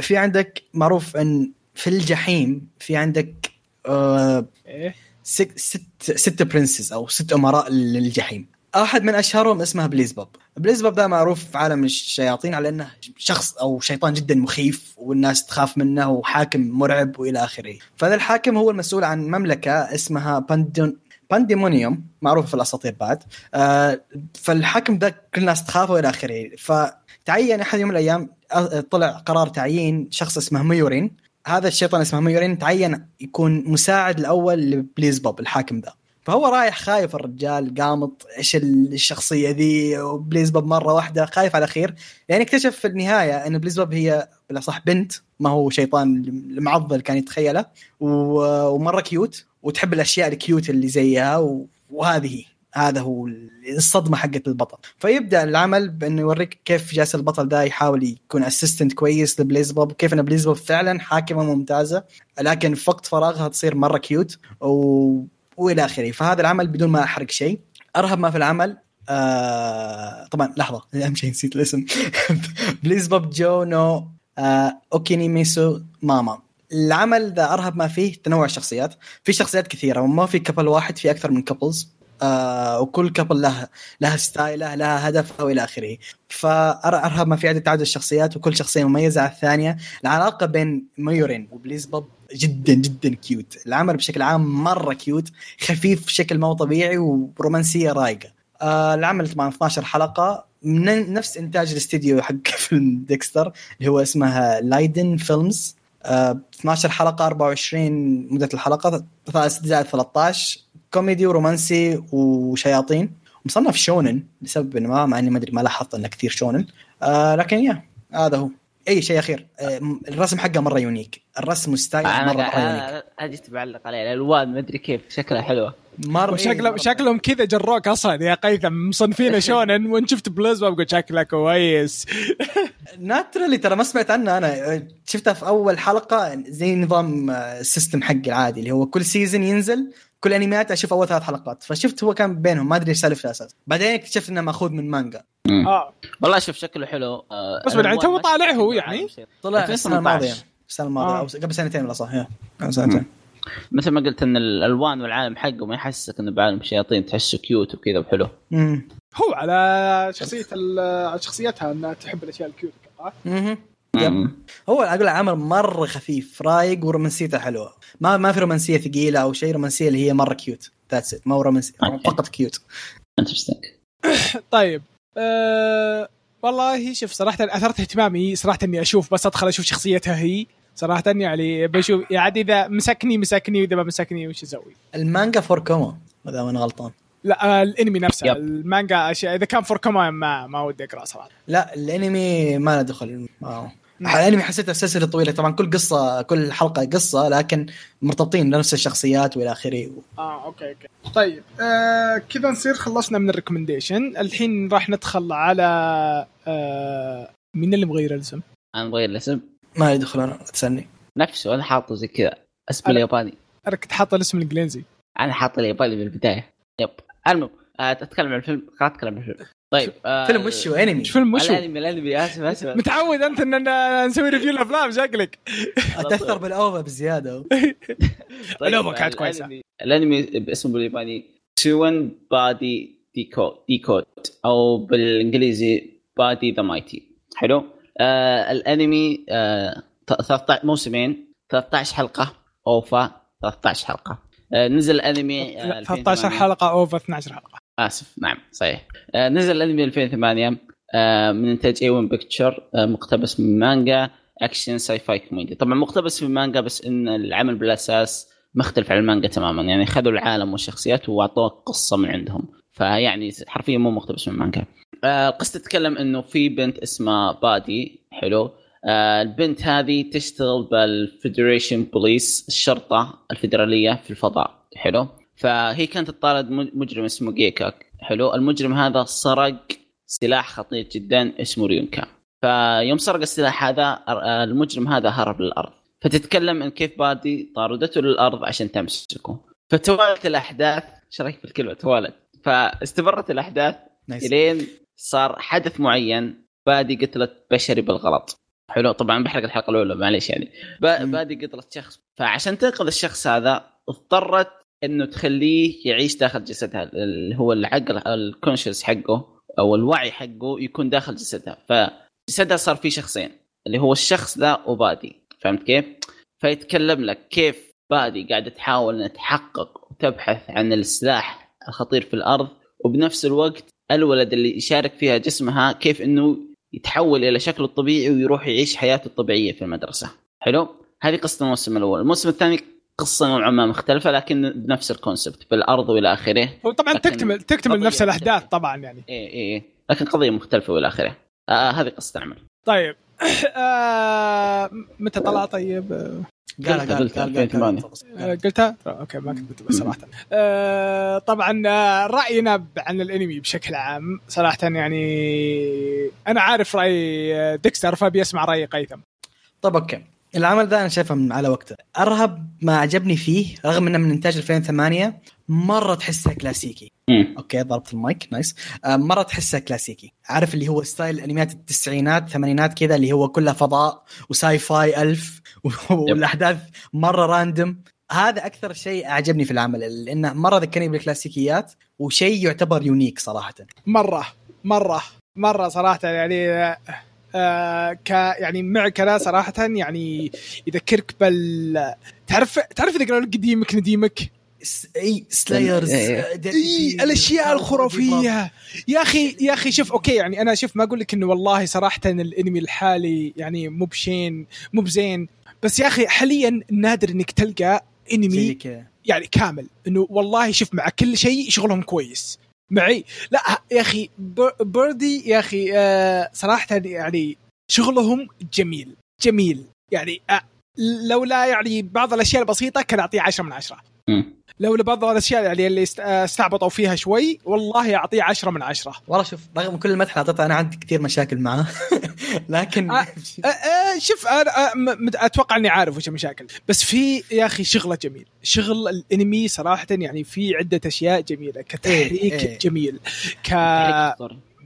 في عندك معروف إن في الجحيم في عندك آه إيه؟ ست ست ست princes أو ست أمراء للجحيم. أحد من أشهرهم اسمه بيلزبوب بيلزبوب ده معروف في عالم الشياطين على إنه شخص أو شيطان جدا مخيف والناس تخاف منه وحاكم مرعب وإلى آخره. فهذا الحاكم هو المسؤول عن مملكة اسمها باندون بانديمونيوم معروفه في الأساطير بعد. آه فالحاكم ده كل الناس تخافه والى آخره. فتعين أحد يوم من الأيام آه، طلع قرار تعيين شخص اسمه ميورين. هذا الشيطان اسمه ميورين تعين يكون مساعد الأول لبيلزبوب الحاكم ذا فهو رايح خايف الرجال قامط إيش الشخصية ذي؟ وبيلزبوب مرة واحدة خايف على خير. لأن اكتشف في النهاية إن بيلزبوب هي بالأصح بنت ما هو شيطان المعضل كان يتخيله. ومرة cute. وتحب الأشياء ال cute اللي زيها وهذه هذا هو الصدمة حقت البطل. فيبدأ العمل بأنه يوريك كيف جالس البطل ده يحاول يكون assistant كويس لبيلزبوب كيف إن بيلزبوب فعلا حاكمة ممتازة لكن في وقت فراغها تصير مرة cute و... وإلى آخره. فهذا العمل بدون ما أحرق شيء. أرهب ما في العمل آه... طبعا لحظة أهم شيء نسيت الاسم. Beelzebub-jou no آه... Okinimesu mama. العمل ذا أرهب ما فيه تنوع الشخصيات. في شخصيات كثيرة وما في couple واحد في أكثر من couples آه وكل couple لها لها style ـه لها هدفها والى آخره. فارهب ما في عدد تعدد الشخصيات وكل شخصية مميزة على الثانية. العلاقة بين ميورين وبيلزبوب جدا جدا cute العمل بشكل عام مرة cute خفيف بشكل مو طبيعي ورومانسية رايقة. آه العمل طبعا 12 حلقة. من نفس إنتاج الاستديو حق فيلم ديكستر اللي هو اسمها Liden Films 12 حلقة 24 مدة الحلقة 3 زائد 13 كوميدي ورومانسي وشياطين. مصنف شونن لسبب ما مع إني ما أدري ما لاحظت إنه كثير شونن. آه لكن يا هذا هو. أي شيء أخير. آه الرسم حقه مرة unique. الرسم وال style مرة, قاعد- unique. أنا أنا جيت بعلق عليه الألوان ما أدري كيف. شكلها حلوة. مره وشكلهم إيه، شكلهم كذا جروك أصلا يا قيثم مصنفينه شونن وإن شفت بلازما بقول شكله كويس. naturally ترى ما سمعت عنه أنا. شفتها في أول حلقة زي نظام آه، ال system حقي العادي اللي هو كل season ينزل كل انميات أشوف أول ثلاث حلقات. فشفت هو كان بينهم ما أدري إيش سالفته أساس بعدين اكتشفت إنه مأخوذ من مانجا آه. والله شوف شكله حلو. آه بس الألوان تو طالع هو يعني؟ طلع 2018. السنة الماضية. السنة الماضية آه. أو قبل سنتين ولا صح. قبل سنتين. مثل ما قلت إن الألوان والعالم حقه ما يحسسك انه بعالم شياطين تحسه cute وكذا وحلو. مم. هو على شخصية شخصيتها إنها تحب الأشياء ال cute. هو أقول عمل مره خفيف رايق ورومانسيته حلوة. ما ما في رومانسية ثقيلة أو شيء رومانسية اللي هي مرة cute that's it ما هو رومانسيه. فقط cute interesting طيب. أه والله شوف صراحة أثرت اهتمامي صراحة إني أشوف بس أدخل أشوف شخصيتها هي. صراحة يعني بشوف يعني إذا مسكني مسكني وإذا ما مسكني وش أسوي؟ المانجا four koma إذا أنا غلطان لا آه، الأنمي نفسه yep. المانجا أشياء إذا كان four koma ما ما ودي أقرأ صراحة لا الأنمي ما له دخل آه. الأنمي حسيته سلسلة طويلة طبعا كل قصة كل حلقة قصة لكن مرتبطين بنفس الشخصيات والى آخره آه okay okay طيب آه كذا نصير خلصنا من ال recommendation الحين راح ندخل على آه مين اللي مغير الاسم؟ أنا بغير الاسم ما لي دخل أنا تسألني. نفسه أنا حاطه زي كذا اسم الياباني. أنا كنت حاطه الاسم الإنجليزي. أنا حاط الياباني من البداية. yep. المهم آه، اتكلم عن الفيلم. خلاص اتكلم عن الفيلم. طيب آه، فيلم وش هو؟ انمي إيش فيلم وش هو؟ الأنمي الأنمي. آسف آسف متعود أنت اننا نسوي review الأفلام شكلك. تاثر بال OVA بزيادة. ال OVA كانت كويسة. الانمي الأنمي باسمه بالياباني Tetsuwan Birdy Decode Decode أو بالإنجليزي Birdy the Mighty حلو؟ آه الأنمي آه 13 موسمين 13 حلقة OVA 13 حلقة. آه نزل الأنمي آه 13 2008. حلقة OVA 12 حلقة. آسف نعم صحيح. آه نزل الأنمي 2008 آه من إنتاج A-1 Pictures آه مقتبس من مانجا أكشن sci-fi كوميدي. طبعا مقتبس من مانجا بس إن العمل بالأساس مختلف عن المانجا تماما. يعني خذوا العالم والشخصيات واعطوك قصة من عندهم. فيعني حرفيا مو مقتبس من المانجا آه القصة تتكلم إنه في بنت اسمها Birdy حلو. آه البنت هذه تشتغل بال federation بوليس الشرطة الفيدرالية في الفضاء حلو. فهي كانت تطارد مجرم اسمه جيكاك حلو. المجرم هذا سرق سلاح خطير جدا اسمه ريونكا. فيوم سرق السلاح هذا آه، المجرم هذا هرب للأرض. فتتكلم إن كيف Birdy طاردته للأرض عشان تمسكه. فتوالت الأحداث إيش رأيك في الكلمة توالت؟ فاستمرت الأحداث nice إلين صار حدث معين Birdy قتلت بشري بالغلط. حلو طبعا بحرق الحلقة الأولى معليش يعني. Birdy قتلت شخص. فعشان تنقذ الشخص هذا اضطرت إنه تخليه يعيش داخل جسدها اللي هو العقل ال conscious حقه أو الوعي حقه يكون داخل جسدها. فجسدها صار فيه شخصين اللي هو الشخص ذا و Birdy. فهمت كيف؟ فيتكلم لك كيف Birdy قاعدة تحاول انها تحقق وتبحث عن السلاح الخطير في الأرض وبنفس الوقت الولد اللي يشارك فيها جسمها كيف إنه يتحول إلى شكله الطبيعي ويروح يعيش حياته الطبيعية في المدرسة. حلو؟ هذه قصة الموسم الأول. الموسم الثاني قصة نوعا ما مختلفة لكن بنفس الكونسبت بالأرض وإلى آخره. وطبعا تكتمل تكتمل نفس الأحداث. طبعا يعني. اي اي إيه. لكن قضية مختلفة وإلى آخره. آه هذه قصة العمل طيب. آه متى طلع طيب؟ قال قلتها- قال قلتها قال قال 2008. قلتها؟ آه، okay ما كنت بس صراحة. آه طبعا آه، رأينا عن الأنمي بشكل عام صراحة يعني أنا عارف رأي ديكستر فأبي أسمع رأي قيثم. طب okay العمل ذا أنا شايفه من على وقته أرهب ما عجبني فيه رغم إنه من إنتاج 2008 مرة تحسه كلاسيكي مم. okay ضربت المايك nice. آه، مرة تحسه كلاسيكي. عارف اللي هو style أنميات التسعينات الثمانينات كذا اللي هو كلها فضاء و sci-fi الف والأحداث مرة random هذا أكثر شيء أعجبني في العمل لأنه مرة ذكرني بالكلاسيكيات وشيء يعتبر unique صراحة. مرة مرة مرة صراحة يعني آه، ك يعني معكره صراحة يعني يذكرك بال تعرف تعرف إذا قالوا لك قديمك نديمك؟ أي سلايرز إيه. اي الأشياء الخرافية. يا أخي يا أخي شوف okay يعني أنا شوف ما أقول لك إنه والله صراحة الأنمي الحالي يعني مو بشين مو بزين. بس يا أخي حاليا نادر إنك تلقى زي انمي يعني كامل. إنه والله شوف مع كل شيء شغلهم كويس. معي. لا يا أخي بر- بيردي يا أخي آه صراحة يعني شغلهم جميل جميل. يعني آه لولا يعني بعض الأشياء البسيطة كان أعطيه 10 من 10 مم. لولا بعض الأشياء يعني اللي آه، استعبطوا فيها شوي والله أعطيه 10 من 10 والله شوف رغم كل المدح اللي أعطيته أنا عندي كثير مشاكل معاه لكن آه. آه، آه، شوف أنا م- مت- أتوقع إني عارف وش المشاكل. بس في يا أخي شغلة جميل. شغل الأنمي صراحة يعني في عدة أشياء جميلة كتحريك إيه، إيه. جميل ك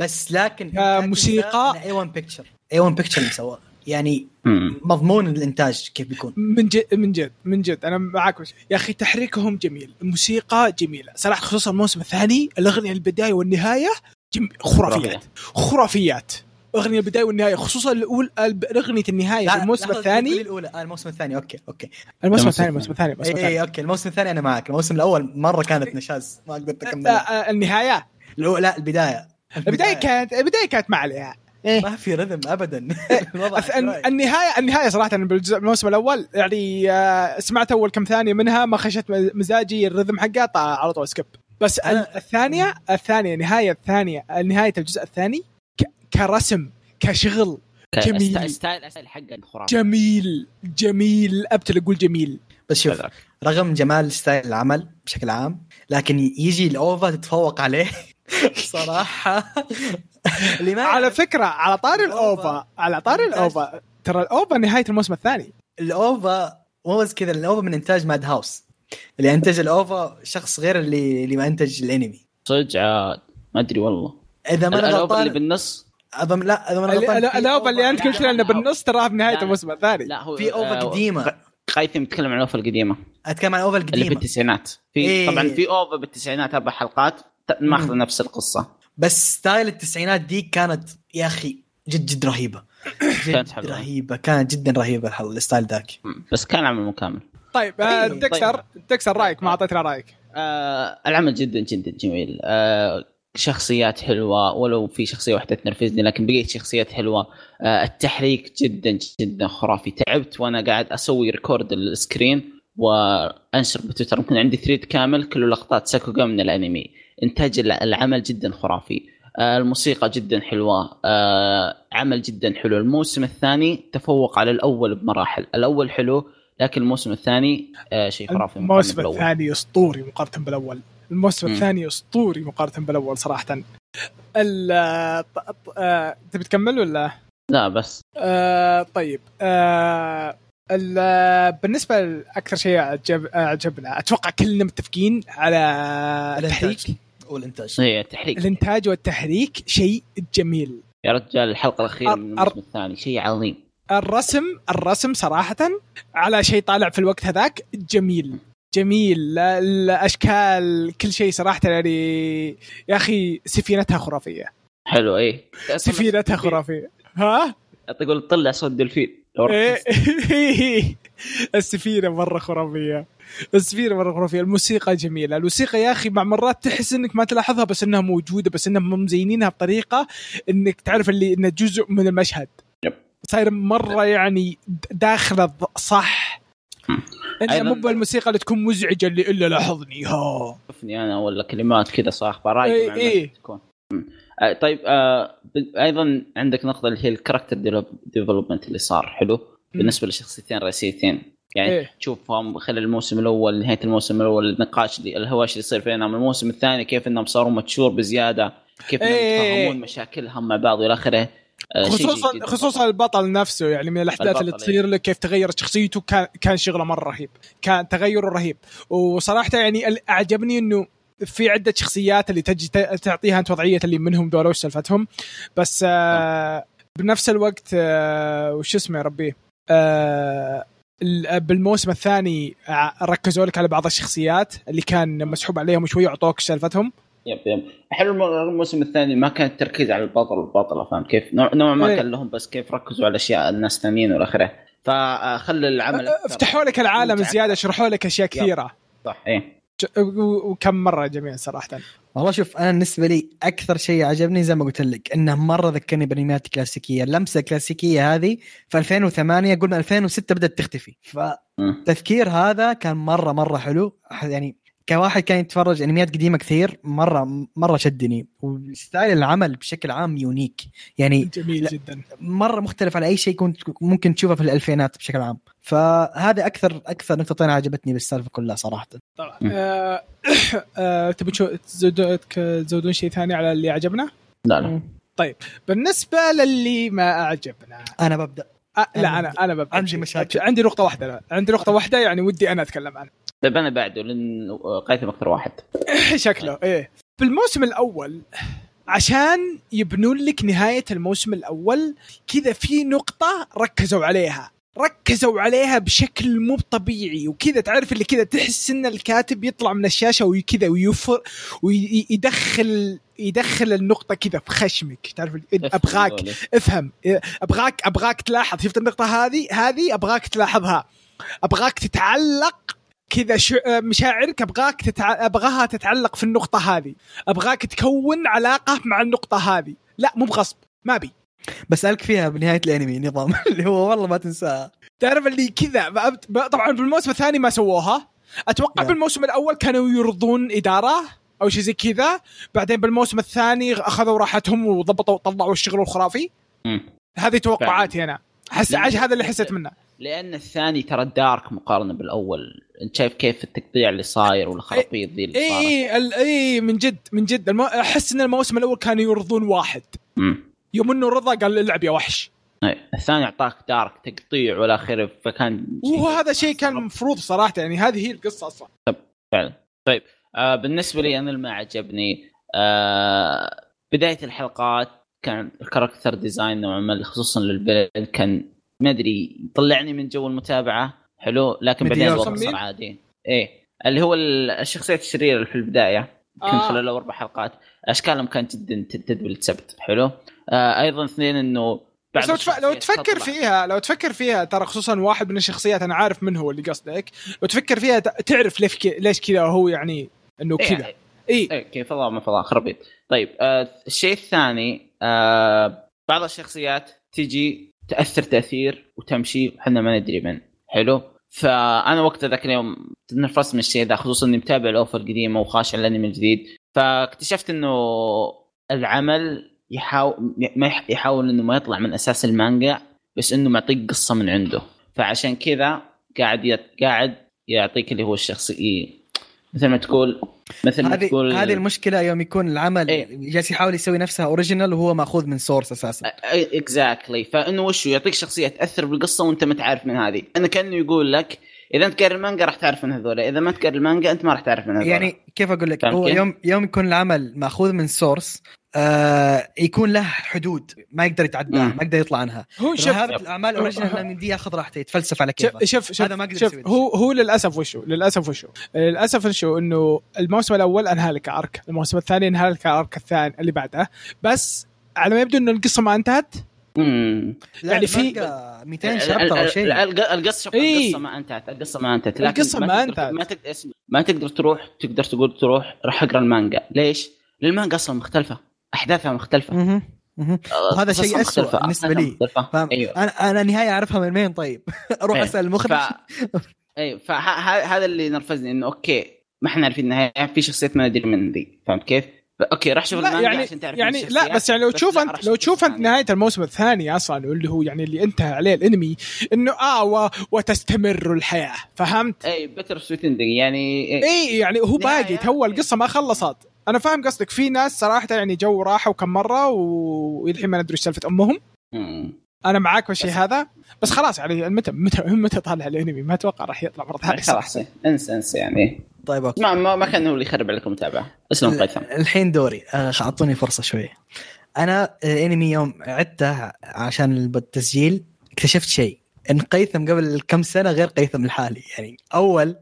بس لكن كموسيقى- A-1 Pictures A-1 Pictures اللي سواه يعني مم. مضمون الإنتاج كيف بيكون؟ من جد من جد من جد. أنا معك وش- يا أخي تحريكهم جميل الموسيقى جميلة. صراحة خصوصا الموسم الثاني الأغنية البداية والنهاية جم... خرافيات. خرافيات. أغنية البداية والنهاية خصوصا الأول الب- اغنيه النهاية في الموسم الثاني. الأولى. آه الموسم الثاني. okay okay. الموسم الثاني. الموسم الثاني الموسم اي الثاني. اي okay. الموسم الثاني أنا معك. الموسم الأول مرة كانت نشاز. ما قدرت آه، أكمل. آه، النهاية. الأولى- لا البداية. البداية كانت البداية كانت ما عليها. إيه. ما في rhythm ابدا عشوائي. النهايه النهاية صراحة بالجزء الموسم الأول يعني آه، سمعت أول كم ثانية منها ما خشت مزاجي ال rhythm حقها على طول skip بس أنا- الثانية الثانية نهاية الثانية نهاية الجزء الثاني ك- كرسم كشغل جميل. جميل style style حقه خرافي جميل جميل أبتل أقول جميل بس شوف. رغم جمال style العمل بشكل عام لكن يجي ال OVA تتفوق عليه صراحة اللي ما على فكرة على طاري ال OVA. ال OVA على طاري ال OVA. ترى ال OVA نهاية الموسم الثاني. ال OVA مو بس كذا ال OVA من إنتاج ماد هاوس. اللي أنتج ال OVA شخص غير اللي اللي ما أنتج الأنمي. صدق عاد ما أدري والله. إذا ما أنا ال OVA اللي غلطان بالنص؟ أظن لا إذا ما أنا غلطان ال OVA اللي أنت قلت لنا بالنص تراها بنهايه. الموسم الثاني. لا هو في OVA آه، قديمة. قيثم يتكلم عن ال OVA القديمة. أتكلم عن ال OVA اللي في القديمة. التسعينات في إيه. طبعا في OVA بالتسعينات أربع حلقات. مم. نفس القصة. بس style التسعينات دي كانت يا أخي جد جد رهيبة. كانت جد حلوة. رهيبة. كانت جدا رهيبة ال style ذاك. بس كان عمل مكامل طيب آه، طيب. دكستر دكستر رأيك ما أعطيتنا رأيك. آه العمل جدا جدا جميل. آه شخصيات حلوة ولو في شخصية واحدة تنرفزني لكن بقية شخصيات حلوة. آه التحريك جدا جدا خرافي. تعبت وأنا قاعد أسوي record ال screen وأنشر بتويتر. ممكن عندي thread كامل كله لقطات sakuga من الأنمي. إنتاج الع- العمل جدا خرافي. آه الموسيقى جدا حلوة. آه عمل جدا حلو. الموسم الثاني تفوق على الأول بمراحل. الأول حلو لكن الموسم الثاني آه شيء خرافي الموسم بالأول. الثاني أسطوري مقارنة بالأول. الموسم مم. الثاني أسطوري مقارنة بالأول صراحة. ال تبي تكمل ولا؟ لا بس. آه طيب. آه ال- بالنسبة لأكثر شيء عجب عجبنا أتوقع كلنا متفقين على التحريك. والانتاج هي تحريك. الإنتاج والتحريك شيء جميل. يا رجال الحلقة الأخيرة من الموسم الثاني شيء عظيم. الرسم الرسم صراحة على شيء طالع في الوقت هذاك جميل. جميل. لا- الأشكال كل شيء صراحة يعني يا أخي سفينتها خرافية. حلو إيه. سفينتها خرافية. ها؟ تقول طلع صوت دلفين السفينة مرة خرافية. السفينة مرة خرافية. الموسيقى جميلة. الموسيقى يا أخي مع مرات تحس إنك ما تلاحظها بس إنها موجودة بس إنهم مزينينها بطريقة إنك تعرف اللي إنه جزء من المشهد. صاير مرة يعني داخلة ض- صح. إنها أيضاً- مو بالموسيقى اللي تكون مزعجة اللي إلا لاحظني. ها. شوفني أنا ولا كلمات كذا صح برايك مع إيه. الناس تكون. آه، طيب آه أيضا عندك نقطة اللي هي الكاركتر ديفلوبمنت اللي صار حلو؟ بالنسبة للشخصيتين الرئيسيتين يعني إيه. تشوفهم خلال الموسم الأول نهاية الموسم الأول النقاش اللي الهواش اللي يصير بينهم. الموسم الثاني كيف إنهم صاروا متشور بزيادة كيف إنهم إيه. يتفهمون مشاكلهم مع بعض والى آخره. آه، خصوصا. خصوصا البطل نفسه يعني من الأحداث اللي البطل، تصير له كيف تغيرت شخصيته كان كان شغله مرة رهيب. كان تغيره رهيب. وصراحة يعني أعجبني إنه في عدة شخصيات اللي تجي تعطيها أنت وضعية اللي منهم دول وش سالفتهم بس آه بنفس الوقت آه وش اسمه يا ربي؟ آه ال- بالموسم الثاني ع- ركزوا لك على بعض الشخصيات اللي كان مسحوب عليهم شوي وعطوك سالفتهم. يب يب. حلو الم- الموسم الثاني ما كان التركيز على البطل والبطله فاهم كيف؟ نوع نوع ما إيه. كان لهم بس كيف ركزوا على أشياء الناس الثانيين والى اخره فخلى العمل فتحوا لك العالم. زيادة شرحوا لك أشياء كثيرة. صح إيه. وكم مرة جميل صراحة. والله شوف أنا بالنسبة لي أكثر شيء عجبني زي ما قلت لك إنه مرة ذكرني بانميات كلاسيكية. اللمسة الكلاسيكية هذه في 2008 قلنا 2006 بدأت تختفي. فالتذكير هذا كان مرة مرة حلو. يعني كواحد كان يتفرج أنميات قديمة كثير مرة مرة شدني. وستايل العمل بشكل عام يونيك. يعني جميل. جدا. مرة مختلف على أي شيء كنت ممكن تشوفه في الألفينات بشكل عام. فهذا أكثر أكثر نقطتين عجبتني بالسالفة كلها صراحة. طبعا. مم. آه، آه، تبي تزودون تزودون شيء ثاني على اللي عجبنا لا لا. بالنسبة للي ما أعجبنا. أنا ببدأ. آه لا أنا أنا ببدأ عندي. مشاكل. عندي نقطة واحدة لا. عندي نقطة واحدة يعني ودي أنا أتكلم عنها طيب أنا بعده لأن قيثم أكثر واحد شكله إيه في الموسم الأول عشان يبنون لك نهاية الموسم الأول كذا في نقطة ركزوا عليها ركزوا عليها بشكل مو طبيعي. وكذا تعرف اللي كذا تحس إن الكاتب يطلع من الشاشة وكذا ويفر ويدخل يدخل النقطة كذا في خشمك. تعرف ابغاك. أفهم. ابغاك أبغاك تلاحظ. شفت النقطة هذه؟ هذه أبغاك تلاحظها. أبغاك تتعلق كذا مشاعرك. أبغاك تتع... أبغاها تتعلق في النقطة هذه. أبغاك تكون علاقة مع النقطة هذه. لا مو بغصب. ما بي بسألك فيها بنهاية الأنمي نظام اللي هو والله ما تنساها تعرف اللي كذا طبعا بالموسم الثاني ما سووها أتوقع يا. بالموسم الأول كانوا يرضون إدارة أو شيء زي كذا بعدين بالموسم الثاني أخذوا راحتهم وضبطوا طلعوا الشغل الخرافي. هذه توقعاتي أنا حس عج هذا اللي. حسيت منه لأن الثاني ترى دارك مقارنة بالأول أنت شايف كيف التقطيع اللي صاير والخرابيط ذي اللي اي صارت اي اي من جد من جد. أحس إن الموسم الأول كانوا يرضون واحد مم. يوم انه رضا قال العب يا وحش أي. الثاني أعطاك dark تقطيع والى اخره فكان وهذا شيء كان مفروض صراحة يعني هذه هي القصة أصلا فعلا طيب آه بالنسبة لي أنا اللي ما عجبني آه بداية الحلقات كان ال character design نوعا ما خصوصا لل villain كان ما أدري طلعني من جو المتابعة حلو لكن بعدين. الوضع صار عادي إيه اللي هو ال- الشخصيات الشريره في البداية كنت آه. خلال أربع حلقات أشكالهم كانت جدا تدبل السبت حلو آه أيضا اثنين إنه بس لو, تف... لو تفكر تطلع. فيها لو تفكر فيها ترى خصوصا واحد من الشخصيات أنا عارف من هو اللي قصدك. لو تفكر فيها تعرف ليش ك... ليش كذا هو يعني إنه إيه، كذا. اي إيه. كيف فضاء ما فضاء خربيط طيب آه الشيء الثاني آه بعض الشخصيات تجي تأثر تأثير وتمشي وحنا ما ندري من. حلو؟ فأنا وقت ذاك اليوم تنفست من الشيء ذا خصوصا إني متابع ال OVA القديمه وخاش على الأنمي الجديد. فاكتشفت إنه العمل يحاول ما يح- يحاول إنه ما يطلع من أساس المانجا بس إنه معطيك قصة من عنده فعشان كذا قاعد يت... قاعد يعطيك اللي هو الشخصي مثل ما تقول مثل ما تقول هذه المشكلة يوم يكون العمل إيه. جالس يحاول يسوي نفسها original وهو ماخوذ من source أساسا exactly فإنه وش؟ يعطيك شخصية تأثر بالقصة وأنت ما تعرف من هذه أنا كأنه يقول لك إذا أنت قاري المانجا راح تعرف من هذول إذا ما تقرا المانجا أنت ما راح تعرف من هذول يعني كيف أقول لك هو؟ يوم يوم يكون العمل ماخوذ من source آه يكون له حدود ما يقدر يتعداها مم. ما يقدر يطلع عنها. هو شوف هذه الأعمال ال original من دي ياخذ راحته يتفلسف على شوف كيفه. شوف شوف, هذا ما قدر يسوي. هو هو للأسف وشو؟ للأسف وشو؟ للأسف وشو؟ إنه الموسم الأول أنهى لك arc الموسم الثاني أنهى لك arc الثاني اللي بعده. بس على ما يبدو إنه القصة ما انتهت. امم لا يعني في- المانجا 200 chapter أو شيء. القصة شوف إيه. القصة ما انتهت القصة ما انتهت. لكن القصة ما انتهت. ما تقدر ما تقدر تروح تقدر تقول تروح راح أقرأ المانجا. ليش؟ لأن المانجا أصلا مختلفة. أحداثها مختلفة مهمه. مهمه. آه، وهذا شيء بالنسبة أحداثها لي. فاهم أيوه أنا أنا نهايه أعرفها من وين طيب أروح إيه. أسأل المخرج ف... اي فهذا اللي نرفزني إنه okay ما إحنا عارفين النهاية في شخصيات ما ندري من ذي فهمت كيف؟ okay راح شوف المانجا يعني عشان تعرف يعني مين لا بس يعني لو تشوف انت لو شوف تشوف أنت. نهاية الموسم الثاني أصلا واللي هو يعني اللي انتهى عليه الأنمي إنه آه و... وتستمر الحياة فهمت؟ اي bittersweet يعني. اي يعني هو باقي. تو القصة ما خلصت أنا فاهم قصدك. في ناس صراحة يعني جو راحوا كم مرة والحين ما ندري إيش سالفة أمهم. أنا معاك بالشيء بس- هذا. بس خلاص يعني متى متى متى طالع الأنمي؟ ما أتوقع راح يطلع مرة ثانية. خلاص. انسى انسى يعني. طيب okay. ما ما, ما كان هو اللي يخرب عليكم المتابعه اسلم قيثم. الحين دوري. آه، أعطوني فرصة شوي. أنا الانمي يوم عدته عشان التسجيل اكتشفت شيء. إن قيثم قبل كم سنة غير قيثم الحالي. يعني أول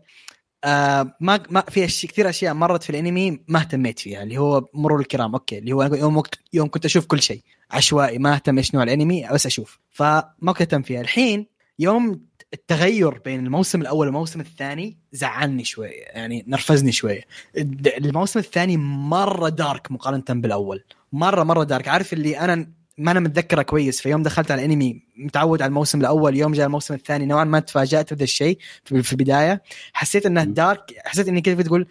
آه ما ما في أشي كثير أشياء مرت في الأنمي ما اهتميت فيها اللي هو مرور الكرام okay اللي هو يوم يوم كنت أشوف كل شيء عشوائي ما اهتم إيش نوع الأنمي بس أشوف. فما كنت أهتم فيها. الحين يوم التغير بين الموسم الأول والموسم الثاني زعلني شوية يعني نرفزني شوية الموسم الثاني مرة دارك مقارنة بالأول. مره مرة دارك عارف اللي أنا ما أنا متذكره كويس. في يوم دخلت على الأنمي متعود على الموسم الأول يوم جاء الموسم الثاني نوعا ما تفاجأت بهذا الشيء في البداية. حسيت إنه. دارك حسيت إني كيف تقول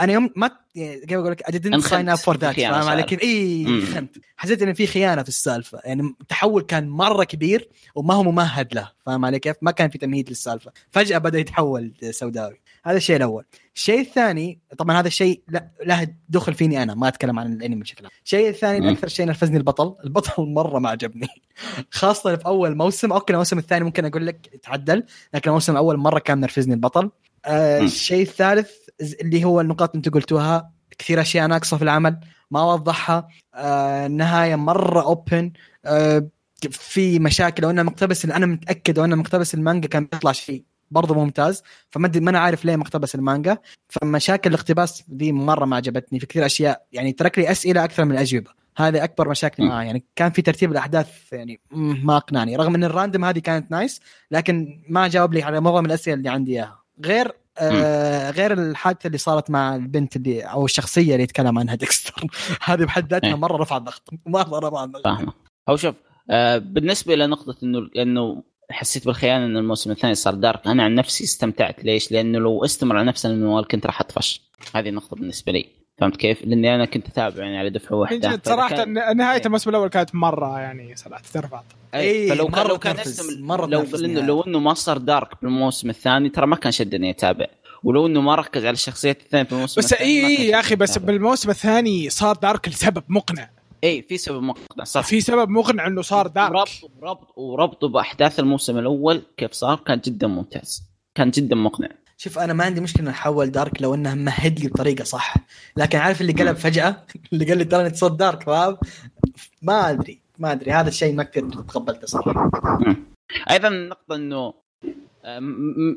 أنا يوم ما كيف أقول لك I didn't sign up for that فاهم علي. كيف؟ إي. خنت حسيت إنه في خيانة في السالفة. يعني التحول كان مرة كبير وما هو ممهد له فاهم علي كيف؟ ما كان في تمهيد للسالفة. فجأة بدأ يتحول سوداوي. هذا الشيء الأول. الشيء الثاني طبعا هذا الشيء لا له دخل فيني أنا ما أتكلم عن الأنمي بشكل عام. الشيء الثاني. أكثر شيء نرفزني البطل. البطل مرة ما عجبني. خاصة في أول موسم أوكي الموسم الثاني ممكن أقول لك تعدل لكن الموسم الأول مرة كان نرفزني البطل. آه. الشيء الثالث اللي هو النقاط اللي أنت قلتوها كثير أشياء ناقصة في العمل ما وضحها. آه النهاية مرة open آه في مشاكل لو انه مقتبس أنا متأكد لو انه مقتبس المانجا كان بيطلع شيء. برضه ممتاز. فما ما أنا عارف ليه مقتبس المانجا. فمشاكل الاقتباس دي مرة ما عجبتني. في كثير أشياء يعني ترك لي أسئلة أكثر من الأجوبة. هذه أكبر مشاكل م. معاه يعني كان في ترتيب الأحداث يعني ما أقنعني. رغم إن ال random هذه كانت nice لكن ما جاوب لي على معظم الأسئلة اللي عندي إياها. غير آه غير الحادثة اللي صارت مع البنت اللي أو الشخصية اللي يتكلم عنها ديكستر. هذه بحد ذاتها إيه. مرة رفعت ضغط. مره رفعت ضغط. فاهمة. هو شوف آه بالنسبة لنقطة إنه إنه حسيت بالخيانة إن الموسم الثاني صار دارك أنا عن نفسي استمتعت ليش؟ لأنه لو استمر على نفس المنوال كنت راح أطفش هذه النقطة بالنسبة لي فهمت كيف؟ لأني أنا كنت أتابع يعني على دفعة واحدة جد صراحة كان- نهاية إيه. الموسم الأول كانت مرة يعني صراحة ترفع اي إيه، فلو كان مرة لو كان. مرة لو لأنه. لو إنه ما صار دارك بالموسم الثاني ترى ما كان شدني أتابع ولو إنه ما ركز على الشخصيات الثانية في الموسم بس اي يا أخي بس. بالموسم الثاني صار دارك لسبب مقنع اي في سبب مقنع صح. في سبب مقنع إنه صار دارك وربطه وربط وربطه بأحداث الموسم الأول كيف صار كان جدا ممتاز. كان جدا مقنع. شوف أنا ما عندي مشكلة احول دارك لو إنه مهد لي بطريقه صح. لكن عارف اللي قلب فجأة؟ اللي قال لي ترى أنت صوت دارك فاهم؟ ما أدري ما أدري. هذا الشيء ما كثير تقبلته صراحة. أيضا النقطه إنه آه،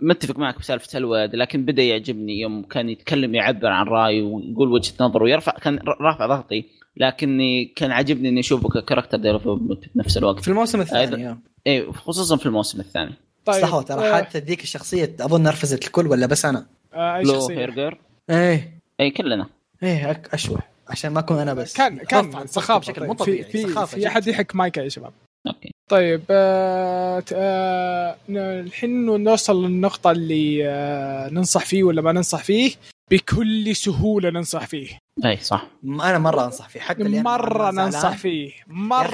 متفق معك بسالفة الولد لكن بدأ يعجبني يوم كان يتكلم يعبر عن رأيه ويقول وجهة نظره ويرفع كان رافع ضغطي. لكني كان عاجبني إني أشوفه ك character development بنفس الوقت. في الموسم الثاني. اي خصوصا في الموسم الثاني. طيب صح ترى آه، حتى ذيك الشخصية أظن نرفزت الكل ولا بس أنا؟ آه، أي لو شخصية؟ هيرجر. إيه. اي كلنا. إيه أك- اشوى عشان ما أكون أنا بس. كان كان سخافة بشكل طيب. مو في طبيعي في, في. أحد يحك مايك يا شباب. Okay. طيب آه ت- آه ن- الحين نوصل للنقطة اللي آه ننصح فيه ولا ما ننصح فيه. بكل سهولة ننصح فيه أي صح أنا مرة أنصح فيه حتى اللي زعلان. ننصح فيه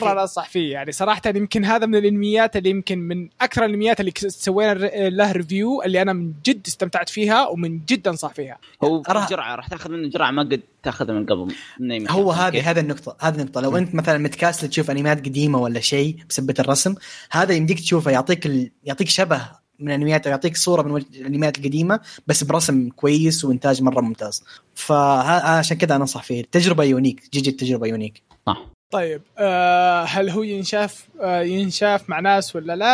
أخي. ننصح فيه يعني صراحة يمكن هذا من الإنميات اللي يمكن من أكثر الإنميات اللي كس- سوينا له review اللي أنا من جد استمتعت فيها ومن جد أنصح فيها هو أرى- جرعة راح تأخذ منه جرعة ما قد تأخذها من قبل من. هو. هذه هذه النقطة هذه النقطة لو أنت مثلا متكاسل تشوف انميات قديمة ولا شيء بسبة الرسم هذا يمديك تشوفه يعطيك ال... يعطيك شبه من الانميات يعطيك صورة من الانميات القديمة بس برسم كويس وإنتاج مرة ممتاز. فعشان كذا أنا أنصح فيه. التجربة unique جي التجربة unique. صح. طيب آه هل هو ينشاف آه ينشاف مع ناس ولا لا؟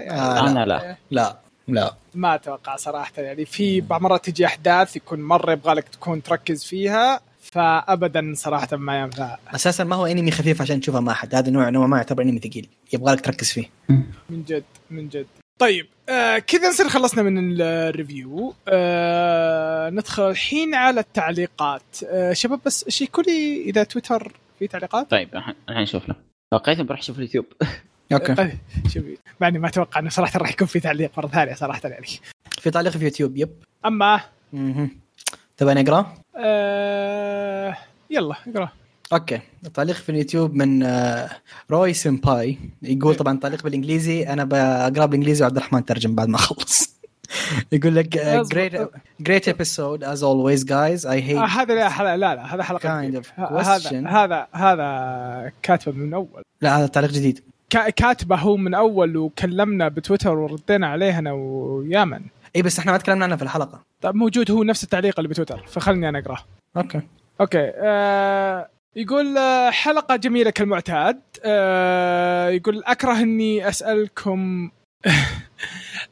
يعني آه، أنا لا. لا لا. ما أتوقع صراحة. يعني في بعض مرات تجي أحداث يكون مرة يبغى لك تكون تركز فيها فابدا صراحة ما ينفع. أساسا ما هو أنمي خفيف عشان تشوفه مع أحد. هذا نوع نوع ما يعتبر أنمي ثقيل. يبغى لك تركز فيه. من جد من جد. طيب آه كذا نصير خلصنا من ال review. آه ندخل الحين على التعليقات. آه شباب بس شيكوا لي إذا تويتر في تعليقات؟ طيب الحين الحين نشوف له توقعت بروح أشوف اليوتيوب. Okay. آه شوفي مع اني ما أتوقع إنه صراحة راح يكون في تعليق مرة ثانية صراحة يعني في تعليق في يوتيوب yep. أما. تبغى نقرا؟ آه يلا اقرأ. Okay. تعليق في اليوتيوب من آه، روي سمباي يقول طبعا تعليق بالإنجليزي. أنا بقرا بالإنجليزي وعبد الرحمن ترجم بعد ما أخلص. يقول لك great episode as always guys. I آه hate هذا لا لا لا, لا هذا حلقة kind of هذا. هذا هذا كاتبه من أول. لا هذا تعليق جديد. كا- كاتبه هو من أول وكلمنا بتويتر وردينا عليه أنا ويامن. إي بس إحنا ما تكلمنا عنه في الحلقة. طيب موجود هو نفس التعليق اللي بتويتر فخلني أنا أقرأه. Okay. Okay آه يقول آه، حلقة جميلة كالمعتاد. آه يقول أكره إني أسألكم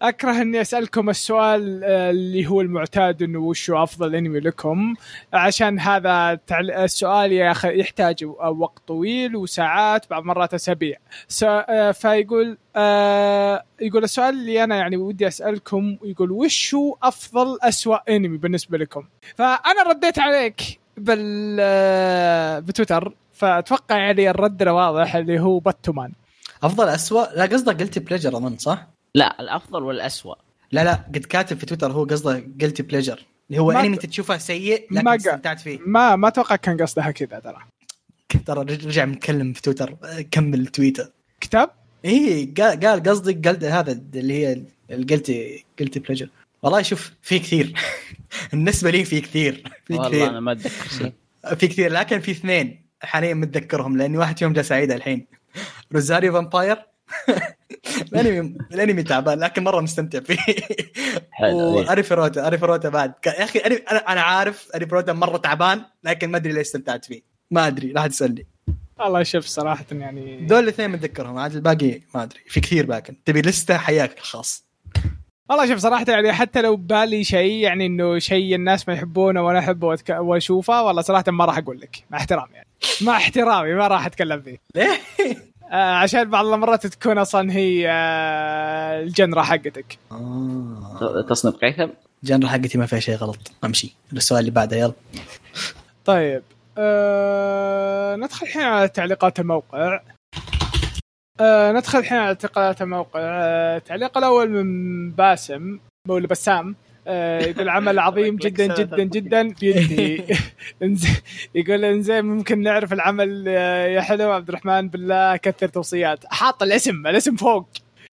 أكره إني أسألكم السؤال آه، اللي هو المعتاد إنه وش أفضل أنمي لكم. عشان هذا السؤال يحتاج وقت طويل وساعات بعض مرات أسابيع. فيقول يقول السؤال اللي أنا يعني ودي أسألكم يقول وش هو أفضل أسوأ أنمي بالنسبة لكم؟ فأنا رديت عليك. بال آه، بتويتر فأتوقع يعني الرد واضح اللي هو باتومان أفضل اسوء لا قصده guilty pleasure أظن صح؟ لا الأفضل والاسوء لا لا قد كاتب في تويتر هو قصده guilty pleasure اللي هو انمي تشوفه سيء ما لكن استمتعت فيه. ما ما أتوقع كان قصدها كذا ترى. ترى رج- رجع متكلم في تويتر كمل تويتر. كتاب؟ إيه قال قال قصدي قال هذا اللي هي ال guilty guilty pleasure والله شوف في كثير. بالنسبة لي في كثير في والله كثير. أنا ما أتذكر شيء. في كثير لكن في اثنين حاليا متذكرهم لأني واحد فيهم جالس اعيده الحين. روزاريو فامباير. الأنمي الأنمي تعبان لكن مرة مستمتع فيه. حلو إيه. واري فروتا اري فروتا بعد. يا أخي أنا عارف اري فروتا مرة تعبان لكن ما أدري ليش استمتعت فيه. ما أدري لا تسألني. والله شوف صراحة يعني دول الاثنين متذكرهم عاد الباقي ما أدري. في كثير باكن تبي لستة حياك الخاص. والله شوف صراحة يعني حتى لو بالي شيء يعني إنه شيء الناس ما يحبونه وأنا أحبه وأتك- وأشوفه والله صراحة ما راح أقول لك. مع احترامي يعني. مع احترامي ما راح أتكلم فيه. ليه؟ آه عشان بعض المرات تكون أصلا هي آه الجنرة حقتك. آه. تصنيف قيثم جنر حقتي ما فيها شيء غلط. أمشي. السؤال اللي بعده يلا. طيب. آه ندخل الحين على تعليقات الموقع. آه ندخل الحين على تعليقات الموقع. آه التعليق الأول من باسم ولا بسام. آه يقول عمل عظيم جدا جدا جدا. بيدي. يقول انزين ممكن نعرف العمل آه، يا حلو عبد الرحمن بالله كثر توصيات. حاط الاسم الاسم فوق.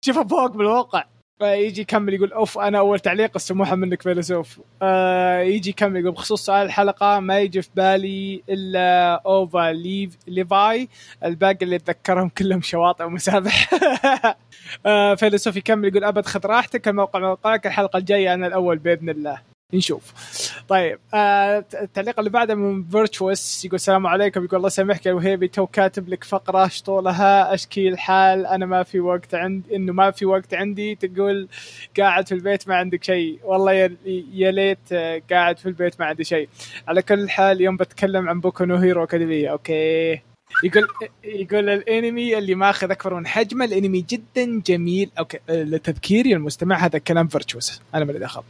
شوفه فوق بالواقع. فيجي يكمل يقول أوف أنا أول تعليق السموحة منك فيلسوف. آه يجي يكمل يقول بخصوص سؤال الحلقة ما يجي في بالي إلا أوفا ليف ليفاي الباقي اللي أتذكرهم كلهم شواطئ ومسابح. آه فيلسوف يكمل يقول أبد خذ راحتك الموقع موقعك الحلقة الجاية أنا الأول بإذن الله. نشوف. طيب آه التعليق اللي بعده من فيرتشوس يقول السلام عليكم. يقول الله يسامحك يا وهيبي تو كاتب لك فقرة شطولها أشكي الحال أنا ما في وقت عندي إنه ما في وقت عندي. تقول قاعد في البيت ما عندك شيء. والله يا, ليت آه، قاعد في البيت ما عندي شيء. على كل حال يوم بتكلم عن بوكو نو هيرو اكاديميه okay. يقول يقول الانمي اللي ماخذ أكبر من حجمه الانمي جدا جميل. Okay لتذكيري المستمع هذا كلام فيرتشوس. أنا مالي دخل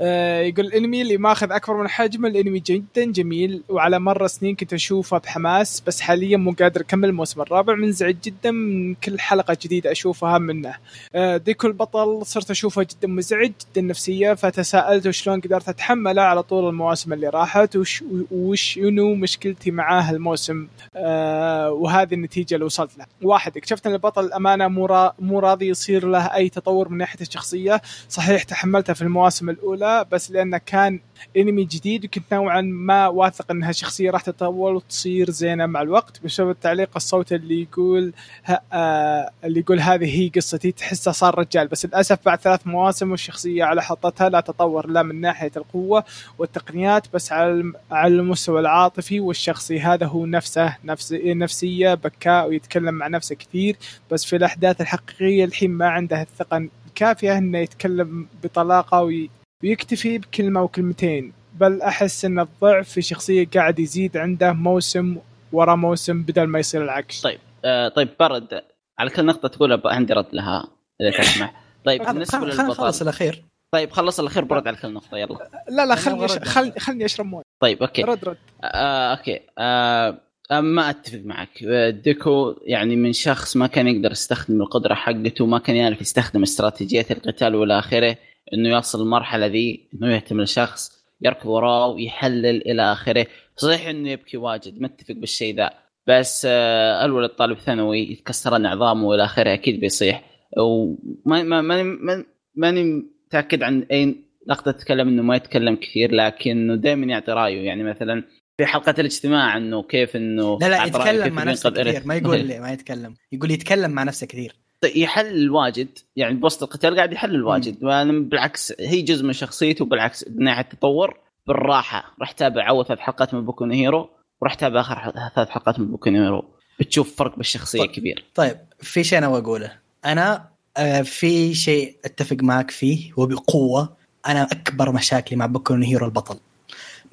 آه، يقول الانمي اللي ماخذ أكبر من حجمه الانمي جدا جميل. وعلى مر سنين كنت اشوفه بحماس بس حاليا مو قادر أكمل الموسم الرابع. منزعج جدا من كل حلقة جديدة أشوفها منه. آه، ديكو البطل صرت اشوفه جدا مزعج جدا نفسية. فتساءلت شلون قدرت أتحمله على طول المواسم اللي راحت وش وش شنو مشكلتي معاه الموسم آه، وهذه النتيجة اللي وصلت لها واحد اكتشفت أن البطل الامانه مو مو راضي يصير له أي تطور من ناحية الشخصية. صحيح تحملته في المواسم الأولى بس لأنه كان أنمي جديد وكنت نوعا ما واثق أنها شخصية راح تتطور وتصير زينة مع الوقت. بسبب التعليق الصوتي اللي يقول ه... آه اللي يقول هذه هي قصتي تحسه صار رجال. بس للأسف بعد ثلاث مواسم والشخصية على حطتها لا تطور لا من ناحية القوة والتقنيات بس على على المستوى العاطفي والشخصي. هذا هو نفسه نفس نفسية بكاء ويتكلم مع نفسه كثير. بس في الأحداث الحقيقية الحين ما عنده الثقة الكافية إنه يتكلم بطلاقة وي... ويكتفي بكلمة وكلمتين. بل أحس إن الضعف في شخصية قاعد يزيد عنده موسم ورا موسم بدل ما يصير العكس. طيب آه طيب برد على كل نقطة تقولها عندي رد لها إذا تسمح طيب بالنسبة للبطل الأخير. طيب خلص الأخير برد على كل نقطة يلا. لا لا خلني أش... خل... خلني أشرب موية. طيب okay. رد رد. آه okay. آه آه، ما أتفق معك. آه، ديكو يعني من شخص ما كان يقدر يستخدم القدرة حقته ما كان يعرف يستخدم استراتيجيه القتال والى آخره إنه يوصل المرحله ذي إنه يهتم لشخص يركض وراه ويحلل إلى آخره. صحيح إنه يبكي واجد متفق بالشيء ذا. بس آه الولد طالب ثانوي يتكسرن عظامه والى آخره أكيد بيصيح. وما ما ماني ما- ماني متأكد عن أي لقطة تتكلم إنه ما يتكلم كثير لكنه دائما يعطي رأيه. يعني مثلا في حلقه الاجتماع إنه كيف إنه لا لا يتكلم مع نفسه كثير. ما يقول لي ما يتكلم. يقول يتكلم مع نفسه كثير. يحلل واجد يعني بوسط القتال قاعد يحلل واجد وأنا بالعكس هي جزء من شخصيته بالعكس من ناحية التطور بالراحة. راح تابع أول ثلاث حلقات من بوكو هيرو وراح تابع آخر ثلاث حلقات من بوكو هيرو بتشوف فرق بالشخصية طيب. كبير. طيب في شيء أنا أبغى أقوله. أنا آه في شيء أتفق معك فيه وبقوه أنا أكبر مشاكلي مع بوكو هيرو البطل.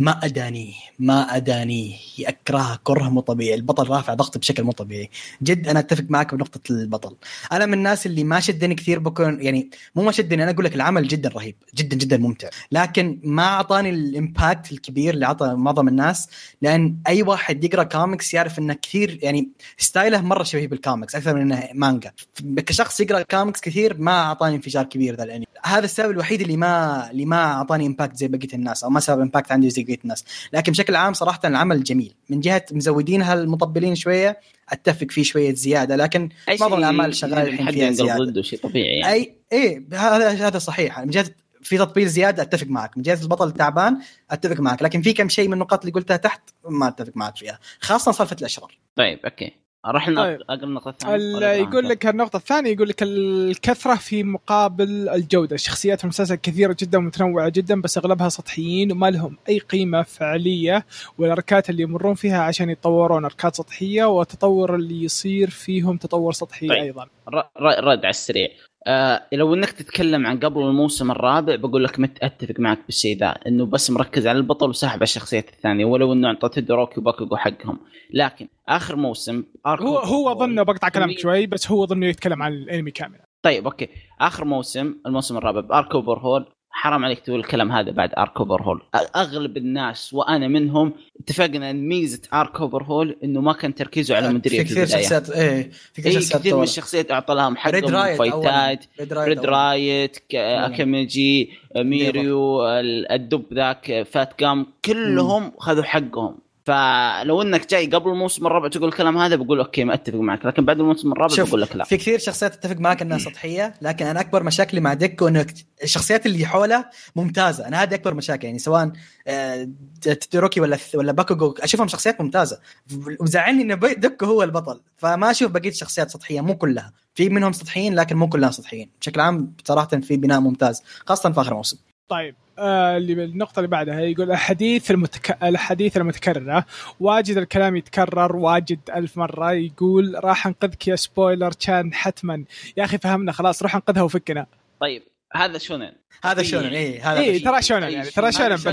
ما ادانيه ما ادانيه اكرهه كره مو طبيعي. البطل رافع ضغط بشكل مو طبيعي. جد أنا أتفق معك بنقطة البطل. أنا من الناس اللي ما شدني كثير بكون يعني مو ما شدني أنا أقول لك العمل جدا رهيب جدا جدا ممتع. لكن ما أعطاني ال impact الكبير اللي أعطى معظم الناس لأن أي واحد يقرأ كوميكس يعرف إنه كثير يعني style ه مرة شبيه بالكوميكس أكثر من إنه مانجا. كشخص يقرأ كوميكس كثير ما أعطاني انفجار كبير ذا الانمي هذا السبب الوحيد اللي ما اللي ما أعطاني impact زي بقية الناس أو ما سبب impact عندي زي بقية الناس. لكن بشكل عام صراحة العمل جميل. من جهة مزودينها المطبلين شوية أتفق فيه شوية زيادة لكن معظم الأعمال شغالة الحين فيها زيادة. ضده شيء طبيعي يعني. اي اي هذا هذا صحيح. من جهة في تطبيل زيادة أتفق معك. من جهة البطل تعبان أتفق معك. لكن في كم شيء من النقاط اللي قلتها تحت ما أتفق معك فيها خاصة سالفة الأشرار. طيب أوكي. راح طيب. النقطه الثانية يقول لك النقطة الثانية يقول لك الكثرة في مقابل الجودة، شخصيات المسلسل كثيرة جدا ومتنوعة جدا بس أغلبها سطحيين وما لهم أي قيمة فعلية والأركات اللي يمرون فيها عشان يتطورون أركات سطحية والتطور اللي يصير فيهم تطور سطحي طيب. أيضا. رد على السريع آه لو إنك تتكلم عن قبل الموسم الرابع بقول لك مت اتفق معك بالشيء ذا إنه بس مركز على البطل وساحب على الشخصيات الثانية ولو إنه اعطت تودوروكي وباكوغو حقهم. لكن آخر موسم هو هو ظنه بقطع كلامك شوي بس هو ظنه يتكلم عن الأنمي كامل. طيب okay. آخر موسم الموسم الرابع ب arc Overhaul حرام عليك تقول الكلام هذا بعد arc Overhaul أغلب الناس وأنا منهم اتفقنا إن ميزة arc Overhaul إنه ما كان تركيزه على ميدوريا في كثير شخصيات إيه في كثير اي شخصيات كثير من. الشخصيات اعطى لهم حقهم fight ات Red Riot أماجيكي ميريو ال- الدب ذاك Fat Gum كلهم خذوا حقهم. فلو إنك جاي قبل الموسم الرابع تقول الكلام هذا بقول okay ما أتفق معك. لكن بعد الموسم الرابع بقول لك لا. في كثير شخصيات أتفق معك إنها سطحية لكن أنا أكبر مشاكلي مع ديكو إنه الشخصيات اللي حوله ممتازة. أنا هذه أكبر مشاكل يعني سواء آه، تودوروكي ولا ولا باكوغو أشوفهم شخصيات ممتازة. وزعلني إنه ديكو هو البطل. فما أشوف بقية الشخصيات سطحية مو كلها. في منهم سطحيين لكن مو كلها سطحيين. بشكل عام صراحة في بناء ممتاز خاصة في آخر موسم. طيب. آه اللي النقطة اللي بعدها يقول الحديث المتك... الحديث المتكررة واجد الكلام يتكرر واجد ألف مرة. يقول راح أنقذك يا spoiler كان حتما. يا أخي فهمنا خلاص روح أنقذها وفكنا. طيب هذا shonen. هذا إيه. shonen اي هذا اي شيء- ترى shonen يعني. ترى shonen. لازم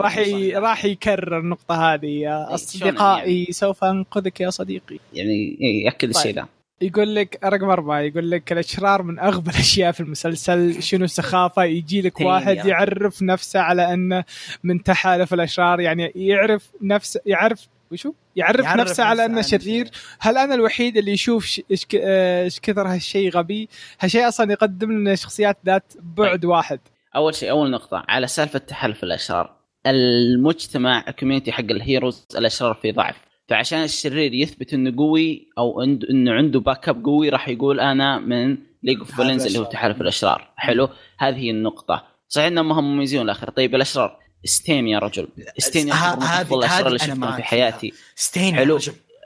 راح ي... راح يكرر النقطة هذه يا إيه، أصدقائي. شونن سوف أنقذك يا صديقي. يعني إيه، يأكد طيب. الشيء ذا يقول لك رقم أربعة يقول لك الأشرار من أغبى الأشياء في المسلسل. شنو السخافة يجي لك واحد يعرف نفسه على أنه من تحالف الأشرار يعني يعرف نفسه يعرف وشو؟ يعرف, يعرف نفسه على عن شرير. هل أنا الوحيد اللي يشوف آه، إيش كثر هالشيء غبي؟ هالشيء أصلا يقدم لنا شخصيات ذات بعد واحد. أول شيء أول نقطة على سالفة تحالف الأشرار. المجتمع ال community حق ال heroes الأشرار في ضعف. فعشان الشرير يثبت إنه قوي أو إنه عنده backup قوي راح يقول أنا من League of Villains اللي هو. تحالف الأشرار. حلو؟ هذه هي النقطة. صحيح إنهم مميزين إلى آخره طيب الأشرار. Stain يا رجل. Stain ه- يعتبر من هذه- افضل الأشرار اللي شفتهم معك في. حياتي. Stain حلو.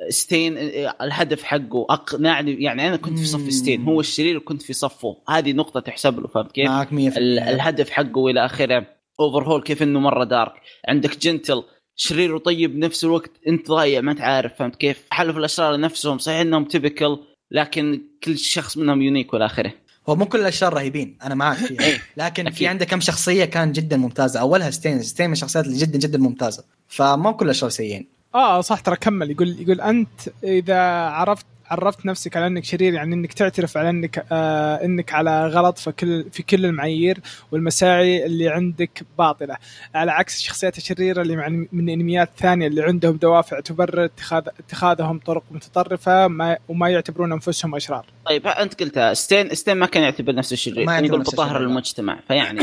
Stain الهدف حقه أقنعني يعني أنا كنت في صف. Stain هو الشرير وكنت في صفه. هذه نقطة تحسب له فهمت كيف؟ معك 100% ال- الهدف حقه والى آخره. Overhaul كيف إنه مرة dark عندك Gentle شرير وطيب بنفس الوقت انت ضايع ما انت عارف فهمت كيف؟ حلف الأشرار نفسهم صحيح إنهم typical لكن كل شخص منهم unique والى آخره. هو مو كل الأشرار رهيبين أنا معك فيها. إيه. لكن أكيد. في عنده كم شخصية كان جدا ممتازة؟ أولها Stain Stain من الشخصيات اللي جدا جدا ممتازة. فما كل الأشرار سيئين. آه صح ترى كمل يقول يقول أنت إذا عرفت عرفت نفسك على إنك شرير يعني إنك تعترف على إنك آه إنك على غلط في كل في كل المعايير والمساعي اللي عندك باطلة. على عكس الشخصيات الشريرة اللي مع من إنميات ثانية اللي عندهم دوافع تبرر اتخاذ اتخاذهم طرق متطرفة ما وما يعتبرون أنفسهم أشرار. طيب أنت قلتها Stain Stain ما كان يعتبر نفسه شرير ما كان يعتبر يقول نفسه بطهر شرير، لا. المجتمع. فيعني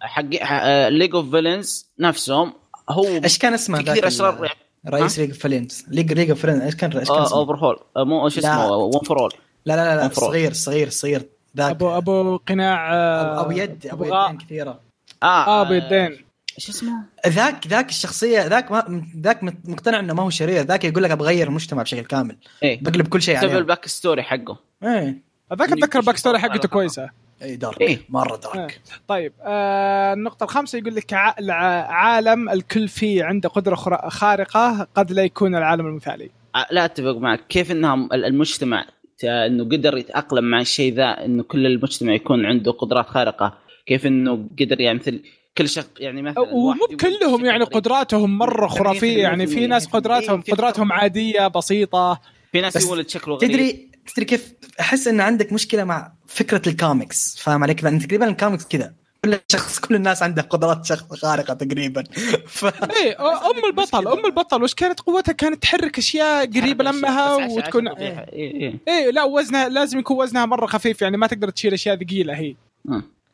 حق League of Villains نفسهم هو إيش كان اسمه كثير أشرار رئيس League of Villains League League of إيش كان إيش كان اسمه؟ Over haul مو شو. اسمه؟ One For All لا لا لا. صغير صغير صغير. ذاك. ابو أبو قناع آه ابو يد أبو. يدين كثيرة. آه أبو يدين. شو اسمه؟ ذاك ذاك الشخصية ذاك ما ذاك مقتنع إنه ما هو شرير. ذاك يقول لك أبغى المجتمع بشكل كامل. إيه. بقلب كل شيء عليه. ال backstory حقه. إيه. هذاك أتذكر ال backstory حقته كويسة. إي dark إيه. مرة dark طيب آه النقطة الخامسة يقول لك عالم الكل فيه عنده قدرة خرا- خارقة قد لا يكون العالم المثالي. لا أتفق معك. كيف إنهم ال- المجتمع آه، إنه قدر يتأقلم مع الشيء ذا إنه كل المجتمع يكون عنده قدرات خارقة؟ كيف إنه قدر يعني مثل كل شخص يعني مثلا ومو كلهم يعني. قدراتهم مرة خرافية يعني في ناس قدراتهم في قدراتهم قدرات. عادية بسيطة. في ناس يولد شكله غريب. تدري تدري كيف؟ أحس إن عندك مشكلة مع فكرة الكوميكس فاهم علي كيف؟ لأن تقريبا الكوميكس كذا. كل شخص كل الناس عندها قدرات شخص خارقة تقريبا. ف... إيه أم البطل أم البطل. وش كانت قوتها؟ كانت تحرك أشياء قريبة لمها وتكون. إيه. إيه. إيه. لا وزنها لازم يكون وزنها مرة خفيف يعني ما تقدر تشيل أشياء ثقيلة هي.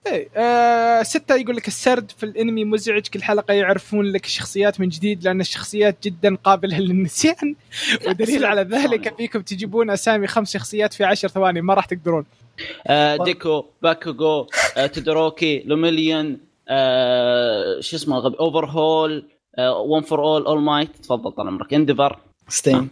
آه. إيه آه ستة يقول لك السرد في الانمي مزعج كل حلقة يعرفون لك الشخصيات من جديد لأن الشخصيات جدا قابلة للنسيان. ودليل على ذلك فيكم تجيبون أسامي خمس شخصيات في عشر ثواني ما راح تقدرون. آه، ديكو باكوغو آه، تودوروكي Lemillion آه، شو اسمه Overhaul One For All All Might تفضل طال عمرك. Endeavor Stain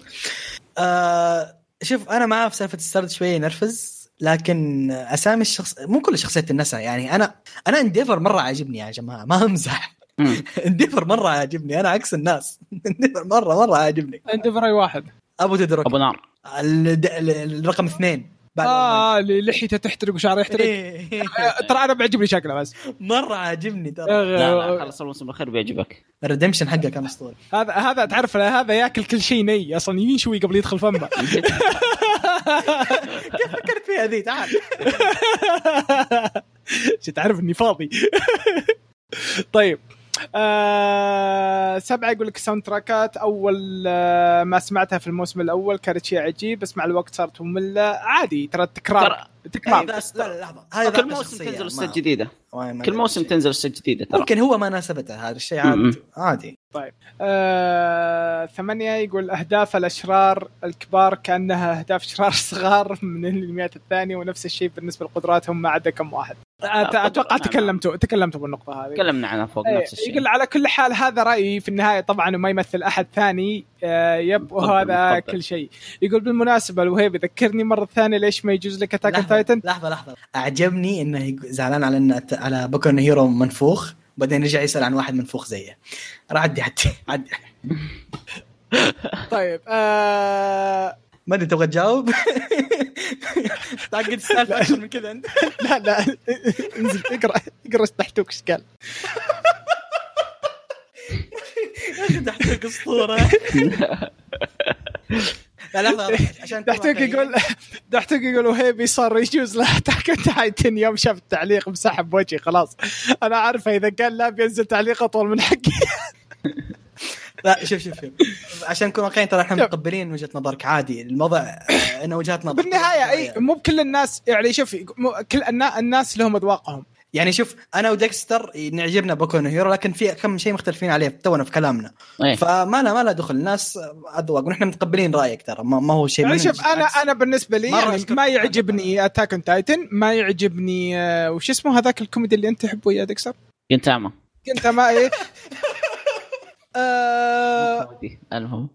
آه. شوف أنا معاه في سالفة السرد شوية ينرفز لكن أسامي الشخص مو كل الشخصيات النسى يعني أنا أنا Endeavor مرة عاجبني يا جماعة ما امزح Endeavor مرة عاجبني أنا عكس الناس. Endeavor مرة مرة عاجبني. عندي براي واحد. أبو تدرك. أبو نار الد- ال- الرقم اثنين. آه اللي لحيته تحترق وشعره يحترق. إيه. آه، ترى أنا بيعجبني شكله بس. مرة عاجبني ترى. لا آه، لا خلص الموسم الاخير بيعجبك. ال redemption حقه كان أسطوري. هذا هذا تعرف هذا ياكل كل شيء ني أصلا ينشوي قبل يدخل فمه. كيف فكرت فيها ذي؟ تعال. تعرف إني فاضي؟ طيب. آه سبعة يقول لك soundtrack ات أول آه ما سمعتها في الموسم الأول كانت شيء عجيب بس مع الوقت صارت مملة. عادي ترى التكرار تكرار لا لا لحظة. هذه كل موسم تنزل OST ات جديده كل موسم تنزل OST ات جديده ترى. ممكن هو ما ناسبته هذا الشيء م-م. عاد عادي آه ثمانية يقول أهداف الأشرار الكبار كأنها أهداف أشرار صغار من الأنميات الثانية ونفس الشيء بالنسبة لقدراتهم ما عدا كم واحد نعم. تكلمتوا تكلمتوا بالنقطة هذه. تكلمنا عنها فوق إيه، نفس الشيء. يقول على كل حال هذا رأيي في النهاية طبعا وما يمثل أحد ثاني. آه، yep وهذا. كل شيء. يقول بالمناسبة الوهيب ذكرني مرة ثانية ليش ما يجوز لك Attack Titan لحظة لحظة أعجبني إنه يق- زعلان على إن على إنه Hero منفوخ بعدين رجع يسأل عن واحد منفوخ زيه. راح عدي عدي عدي. طيب آه ما أدري تبغى تجاوب؟ تعقد السالفة أكثر من كذا أنت. لا لا انزل اقرأ اقرأ تحتوك إيش قال. يا أخي تحتك أسطورة؟ لا لحظة عشان تحتوك واقعي. يقول تحتوك يقول وهيبي صار يجوز له اتاك تايتن يوم شاف التعليق مسحب بوجهي خلاص. أنا عارفه إذا قال لا بينزل تعليق أطول من حقي. لا شوف شوف شوف. عشان نكون واقعيين ترى إحنا. متقبلين وجهة نظرك عادي. الوضع آه، انه وجهات نظر بالنهاية إي مو بكل الناس يعني شوف كل النا- الناس لهم أذواقهم. يعني شوف أنا وديكستر نعجبنا Boku Hero لكن في كم شيء مختلفين عليه تونا في كلامنا. إيه. فما لا ما لا دخل. الناس أذواق. ونحن متقبلين رأيك ترى. ما, ما هو شيء يعني شوف أنا. أنا بالنسبة لي يعني. ما يعجبني Attack on Titan ما يعجبني آه، وش اسمه هذاك الكوميدي اللي أنت تحبه يا ديكستر Gintama. انت ما إيه آه، كوميدي. المهم.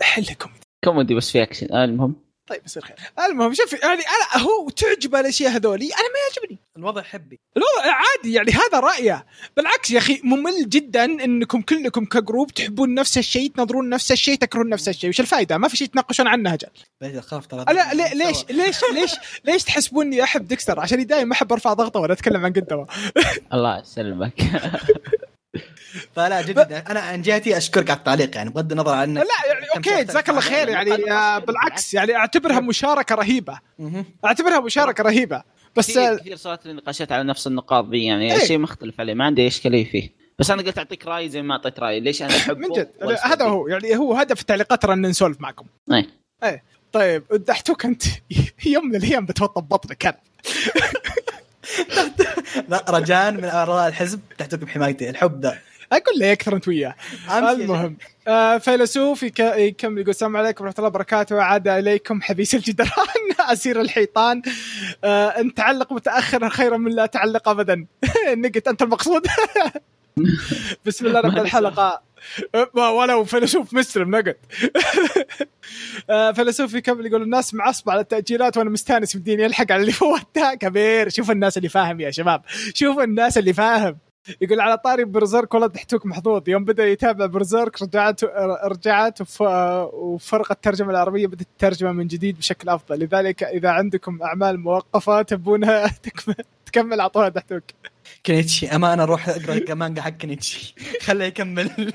حل كوميدي. كوميدي بس في اكشن المهم. طيب يصير خير. المهم شوف يعني أنا هو تعجب الأشياء هذولي أنا ما يعجبني. الوضع حبي. الوضع عادي يعني هذا رأيه. بالعكس يا أخي ممل جدا إنكم كلكم ك group تحبون نفس الشيء تنظرون نفس الشيء تكرهون نفس الشيء. وش الفائده ما في شيء تناقشون عنه أجل. الخوف ترى. لا ليه- ليش؟ ليش؟ ليش؟ ليش تحسبوني أحب ديكستر؟ عشان دائما ما أحب أرفع ضغطة ولا أتكلم عن قدمه الله يسلمك. فلا جد أنا عن جهتي أشكرك على التعليق يعني بغض النظر عن لا يعني okay جزاك الله خير يعني آه، بالعكس يعني أعتبرها مشاركة رهيبة. أعتبرها مشاركة رهيبة. بس كثير كثير صارت لي نقاشات على نفس النقاط دي يعني إيه. شيء مختلف عليه. ما عندي إشكالية فيه. بس أنا قلت أعطيك رأي زي ما أعطيت رأي. ليش أنا أحبه؟ من جد. هذا. هو يعني هو هدف التعليقات ترى ان نسولف معكم. إيه. طيب دحتوك أنت يوم من الأيام بتوطب بطنك أنا رجاء من اعضاء الحزب تحتك بحمايتي الحب ذا أقول له يكثر أنت وياه. المهم آه فيلسوف يك- يكمل يقول السلام عليكم ورحمة الله وبركاته عاد إليكم حبيس الجدران أسير الحيطان. آه إن تعلق متأخرا خيرا من لا تعلق ابدا. نقت أنت المقصود. بسم الله نبدا الحلقة. ما- ولو فيلسوف مسلم نقد. آه، فيلسوف يكمل يقول الناس معصبة على التأجيلات وأنا مستانس بديني يلحق على اللي فوتها كبير. شوف الناس اللي فاهم يا شباب. شوف الناس اللي فاهم. يقول على طاري برزيرك والله ضحكتوك محظوظ. يوم بدأ يتابع برزيرك رجعت رجعت وف... وفرق الترجمة العربية بدأت الترجمه من جديد بشكل أفضل. لذلك إذا عندكم أعمال موقفة تبونها تكمل تكمل اعطوها ضحكتوك. كنيتشي. أما أنا أروح أقرأ مانجا حق كنيتشي. خليه يكمل.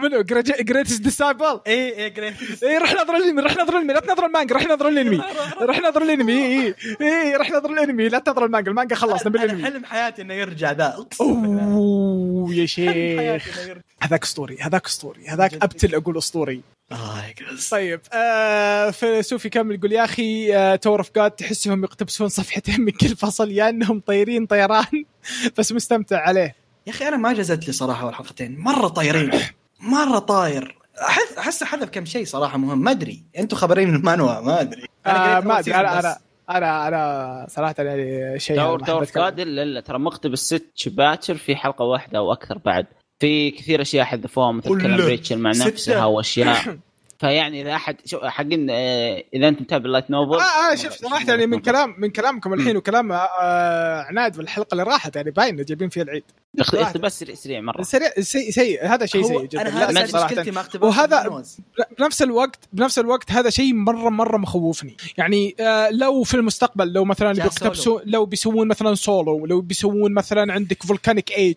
منو؟ جريتست ديسايبل اي اي جريت اي روح نظر الأنمي روح نظر الأنمي. لا تنظر المانجا روح نظر الأنمي. روح نظر. الأنمي اي اي روح نظر الأنمي. لا تنظر المانجا المانجا خلصنا بالأنمي. حلم حياتي إنه يرجع ذا. أوه يا شيخ. هذاك اسطوري هذاك اسطوري هذاك. أبتل أقول اسطوري يقص. طيب آه فيلسوف يكمل يقول يا أخي آه تور اوف جاد تحسهم يقتبسون صفحتين من كل فصل يا أنهم طايرين طيران. بس مستمتع عليه. يا أخي أنا ما جازت لي صراحة اول حلقتين مرة طايرين. مرة طاير. أحس أحس حذف كم شيء صراحة مهم. ما أدري. أنتم خبرين المانوا ما أدري. آه قريت ما أدري. أنا. أنا أنا أنا صراحة يعني شيء دور دور. قادر لا لا ترى مقتبس ست chapters في حلقة واحدة أو أكثر بعد. في كثير أشياء حذفوها مثل كلام. ريتشل مع. نفسها وأشياء فيعني إذا احد شو حقين آه، إذا أنت متابع light novel آه آه شفت صراحة يعني من كلام من كلامكم الحين وكلام آه عناد في الحلقة اللي راحت يعني باين إنه جايبين فيها العيد. اقتباس سريع سريع مرة. سريع سيء سيء هذا شيء سيء جدا. أنا هذا صراحة. مشكلتي مع اقتباس وهذا-. بنفس الوقت بنفس الوقت هذا شيء مره مرة مخوفني. يعني آه لو في المستقبل لو مثلا جاء بيقتبسون لو بيسوون مثلا سولو لو بيسوون مثلا عندك Volcanic Age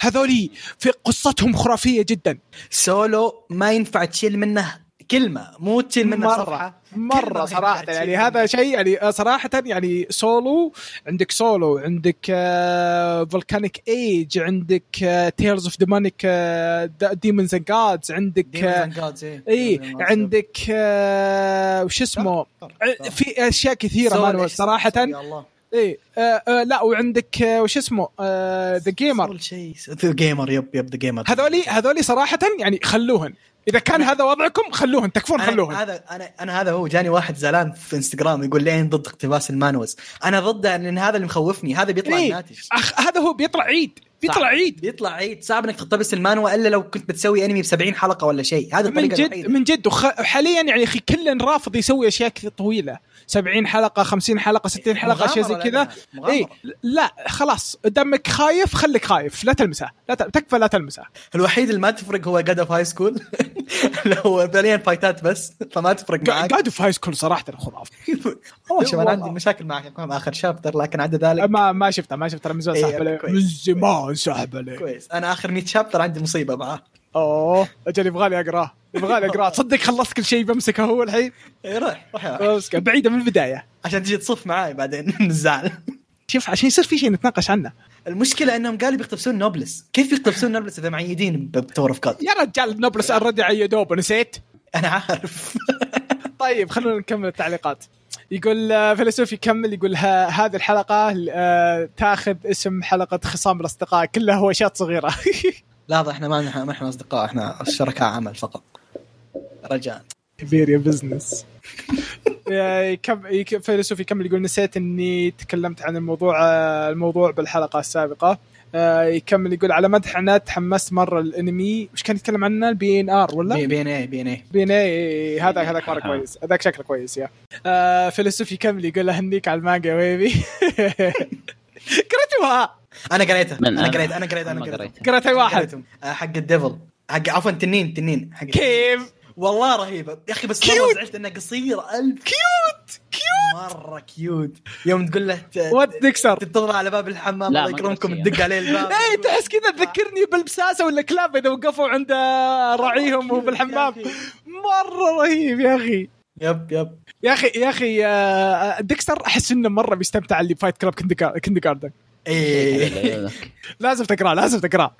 هذولي في قصتهم خرافية جدا. سولو ما ينفع تشيل منه كلمة مو تشيل منه مرة. صفحة مرة صراحة يعني هذا. شيء يعني آه، صراحة يعني سولو عندك سولو عندك آه، Volcanic Age عندك آه، Tales of Demonic Demons and Gods عندك آه، إيه. اي Demons and Gods. عندك آه، وش اسمه طر. في أشياء كثيرة؟ صراحة اي آه آه لا وعندك آه وش اسمه ذا جيمر ذا جيمر يب يب ذا جيمر هذولي هذولي صراحة يعني خلوهن إذا كان هذا وضعكم خلوهن تكفون أنا خلوهن. هذا أنا أنا هذا هو جاني واحد زعلان في إنستغرام يقول لين ضد اقتباس المانوز أنا ضده لأن هذا اللي مخوفني هذا بيطلع إيه. الناتج. أخ هذا هو بيطلع عيد. بيطلع. عيد. بيطلع عيد. صعب إنك تقتبس المانوا إلا لو كنت بتسوي أنمي ب 70 حلقة ولا شيء. هذه من جد الوحيدة. من جد. وخ... حاليا يعني أخي كل رافض يسوي أشياء كثير طويلة. 70 حلقة 50 حلقة 60 حلقة اشياء زي كذا. اي لا خلاص. دمك خايف خليك خايف. لا تلمسه. لا ت... تكفى لا تلمسه. الوحيد اللي ما تفرق هو God of High School لو فعليا fight ات بس فما تفرق معك. God of High School صراحة خرافي. والله شوف أنا عندي. مشاكل معك. آخر chapter لكن عدا ذلك. ما ما شفته ما شفته. من زمان. إيه، سحب عليه. كويس. من أنا آخر 100 chapter عندي مصيبة معاه. أوه أجل يبغالي أقرأه. يبغالي أقرأه. تصدق خلصت كل شيء بمسكه هو الحين؟ إيه، روح روح. بمسكه. بعيدة من البداية. عشان تجي تصف معاي بعدين. نزعل شوف عشان يصير في شيء نتناقش عنه. المشكلة إنهم قالوا بيقتبسون Noblesse. كيف يقتبسون Noblesse إذا معيدين ب Tower of God يا رجال Noblesse already عيدوه نسيت. أنا عارف. طيب خلونا نكمل التعليقات. يقول آه، فيلسوف يكمل يقول هذه الحلقة آه، تاخذ اسم حلقة خصام الأصدقاء كلها هوشات صغيرة. لحظة إحنا ما نحن ما إحنا أصدقاء إحنا شركاء عمل فقط. رجاء. كبير يا business فيلسوف يكمل يقول نسيت إني تكلمت عن الموضوع آه، الموضوع بالحلقة السابقة. آه، يكمل يقول على مدح أنا تحمست مرة الأنمي. وش كان يتكلم عنه؟ ال BNR ولا؟ بي إن اي بي إن اي بي إن اي هذا هذاك مرة كويس. هذاك شكله كويس يا. آه فيلسوف يكمل يقول اهنيك على المانجا يا بيبي قريتوها أنا قريتها. من أنا أنا؟ قريت أنا قريت أنا قريت قريت. اي واحد. آه، حق ال devil. حق عفوا تنين تنين. حق كيف؟ والله رهيبة. يا أخي بس مرة. زعلت انه قصير ألف. cute مرة cute يوم تقول له وأنت ديكستر تنتظر على باب الحمام الله يكرمكم تدق عليه الباب. اي تحس كذا تذكرني بالبساسة ولا كلاب إذا وقفوا عند راعيهم وهو بالحمام مرة رهيب يا أخي. yep yep. يا أخي يا أخي آه، ديكستر أحس إنه مرة بيستمتع اللي Fight Club Kindergarten اي لازم تقراه لازم تقراه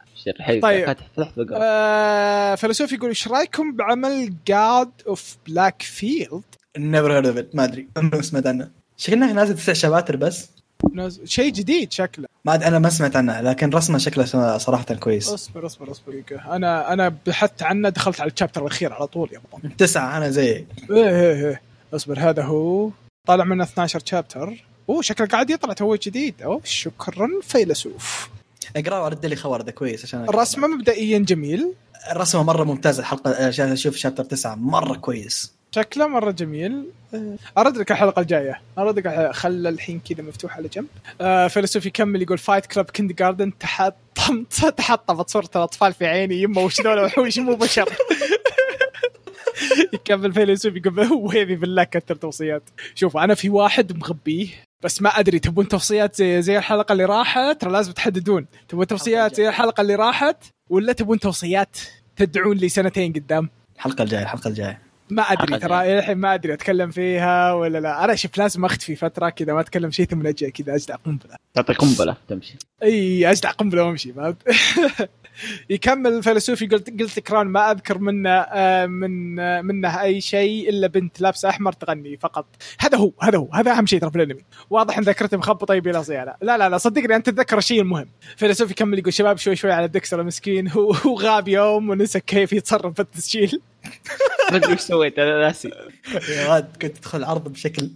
طيب طيب. فتح فتح بقرا آه فيلسوف يقول إيش رأيكم بعمل God of Blackfield never heard of ما أدري. ما سمعت عنه. شكلها نازل تسع شباتر بس. شيء جديد شكله. ما أد- أنا ما سمعت عنه لكن رسمه شكله صراحة كويس. اصبر اصبر اصبر. أنا أنا بحثت عنه دخلت على الشابتر الأخير على طول يا ابو تسعة أنا زيك. إيه إيه إيه. اصبر هذا هو. طالع منه 12 شابتر أوه شكله قاعد يطلع تو جديد. أوه شكرا فيلسوف. اقرأ ورد لي خبر ده كويس عشان. الرسمه مبدئيا جميل. الرسمه مرة ممتازه الحلقة عشان أشوف شابتر تسعة مرة كويس. شكله مرة جميل. آه، أرد لك الحلقة الجاية. أرد لك خلى الحين كذا مفتوح على جنب. آه فيلسوف يكمل يقول Fight Club Kindergarten تحطمت تحطمت. صوره الأطفال في عيني. يمه وش ذول وحوش مو بشر. يكمل فيلسوف يقول هو يبي بالله كثر توصيات. شوف أنا في واحد مغبيه بس ما أدري تبون توصيات زي زي الحلقة اللي راحت؟ ترى لازم تحددون. تبون توصيات زي الحلقة اللي راحت ولا تبون توصيات تدعون لي سنتين قدام؟ الحلقة الجاية الحلقة الجاية. ما أدري ترى الحين ما أدري أتكلم فيها ولا لا. أنا شوف لازم أختفي فترة كذا ما أتكلم شيء ثم أجي كذا أجدع قنبلة. تعطي قنبلة تمشي. إي أجدع قنبلة وأمشي ما يكمل الفيلسوف يقول Guilty Crown ما أذكر منه آه، من آه، منه أي شيء إلا بنت لابسه أحمر تغني فقط. هذا هو هذا هو هذا أهم شيء ترى في الأنمي. واضح إن ذاكرتي مخبطة يبي لها صيانة. لا لا لا صدقني أنت تتذكر الشيء المهم فيلسوف يكمل يقول شباب شوي شوي على ديكستر المسكين هو هو غاب يوم ونسى كيف يتصرف في التسجيل. ما أدري وش سويت أنا ناسي. يا ولد كنت تدخل العرض بشكل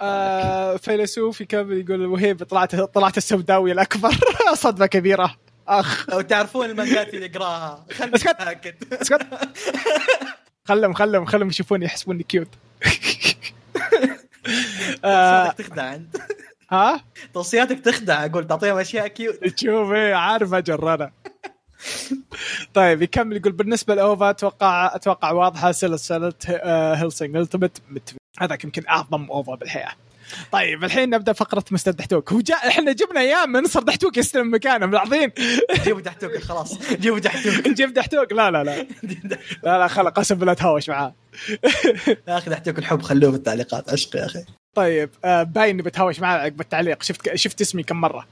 آه فيلسوف يكمل يقول وهيب طلعت طلعت السوداوي الأكبر. صدمة كبيرة. آخ. لو تعرفون المانجات اللي يقراها. خلني اسكت. ساكت اسكت. خلهم خلهم خلهم يشوفوني يحسبوني cute آه. توصياتك تخدع أنت. ها؟ توصياتك تخدع. أقول تعطيهم أشياء cute تشوف إيه عارف أجر أنا. طيب يكمل يقول بالنسبة ل OVA أتوقع أتوقع واضحة سلسلة آه، Hellsing Ultimate مت- هذاك يمكن أعظم OVA بالحياة. طيب الحين نبدأ فقرة مستر دحتوك. هو جاء إحنا جبنا أيام من مستر دحتوك يستلم مكانه ملاحظين جيبوا تحتوك خلاص. جيبوا تحتوك نجيب دحتوك؟ لا لا لا. لا لا خلا قسم بالله تهاوش معاه. يا أخي تحتوك الحب خلوه في التعليقات. عشق يا أخي. طيب آه باين اني بتهاوش معاه عقب التعليق شفت شفت اسمي كم مرة.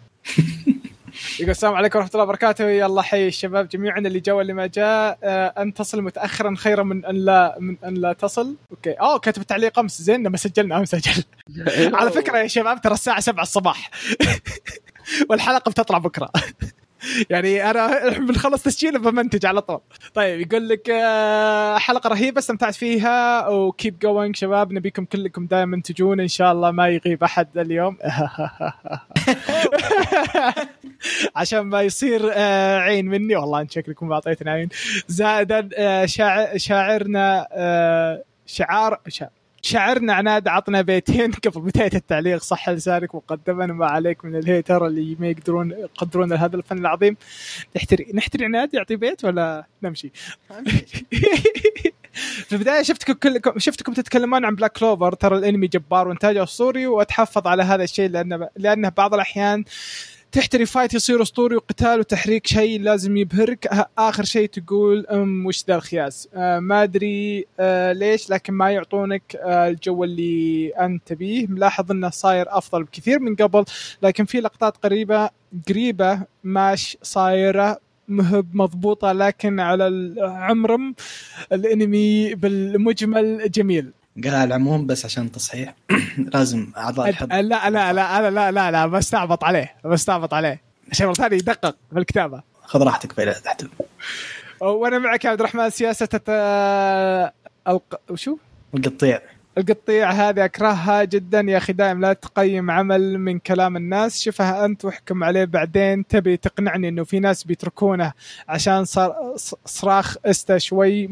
يقول السلام عليكم ورحمة الله وبركاته. يلا حي الشباب جميعا اللي جاء واللي ما جاء. آه أن تصل متاخرا خيرا من أن لا من أن لا تصل. okay. اوه كتب تعليق أمس. زين لما سجلنا أمس أجل على فكرة يا شباب ترى الساعة 7 الصباح. والحلقة بتطلع بكرة. يعني أنا بنخلص تسجيل بمنتج على طول. طيب يقول لك آه، حلقة رهيبة استمتعت فيها. وكيب جوينج شباب. نبيكم كلكم دائما تجون. إن شاء الله ما يغيب أحد اليوم. عشان ما يصير آه، عين مني. والله أنت شكلكم أعطيتني عين. زائدا آه، شاعر شاعرنا آه، شعار شاعرنا عناد عطنا بيتين قبل بداية التعليق. صح لسانك مقدما. ما عليك من ال hater اللي ما يقدرون يقدرون هذا الفن العظيم. نحتري نحتري عناد يعطي بيت ولا نمشي؟ في البداية شفتكم كلكم شفتكم تتكلمون عن Black Clover ترى الأنمي جبار وإنتاجه أسطوري وأتحفظ على هذا الشيء لأنه لأنه بعض الأحيان تحتري fight يصير أسطوري وقتال وتحريك شيء لازم يبهرك. آه، آخر شيء تقول أم وش ذا الخياس؟ آه ما أدري آه ليش لكن ما يعطونك آه الجو اللي أنت تبيه. ملاحظ إنه صاير أفضل بكثير من قبل لكن في لقطات قريبة قريبة ماش صايرة مهب مضبوطة لكن على العمرم الإنمي بالمجمل جميل. قال على العموم بس عشان تصحيح. لازم أعضاء الحب. لا لا لا لا لا لا لا بستعبط عليه بستعبط عليه. عشان مرة ثانية يدقق في الكتابة. خذ راحتك في تحتوك وأنا معك يا عبد الرحمن سياسة الت... الق... وشو؟ القطيع. القطيع هذه أكرهها جدا يا أخي دائم لا تقيم عمل من كلام الناس شوفها أنت واحكم عليه بعدين تبي تقنعني إنه في ناس بيتركونه عشان صار صراخ استا شوي.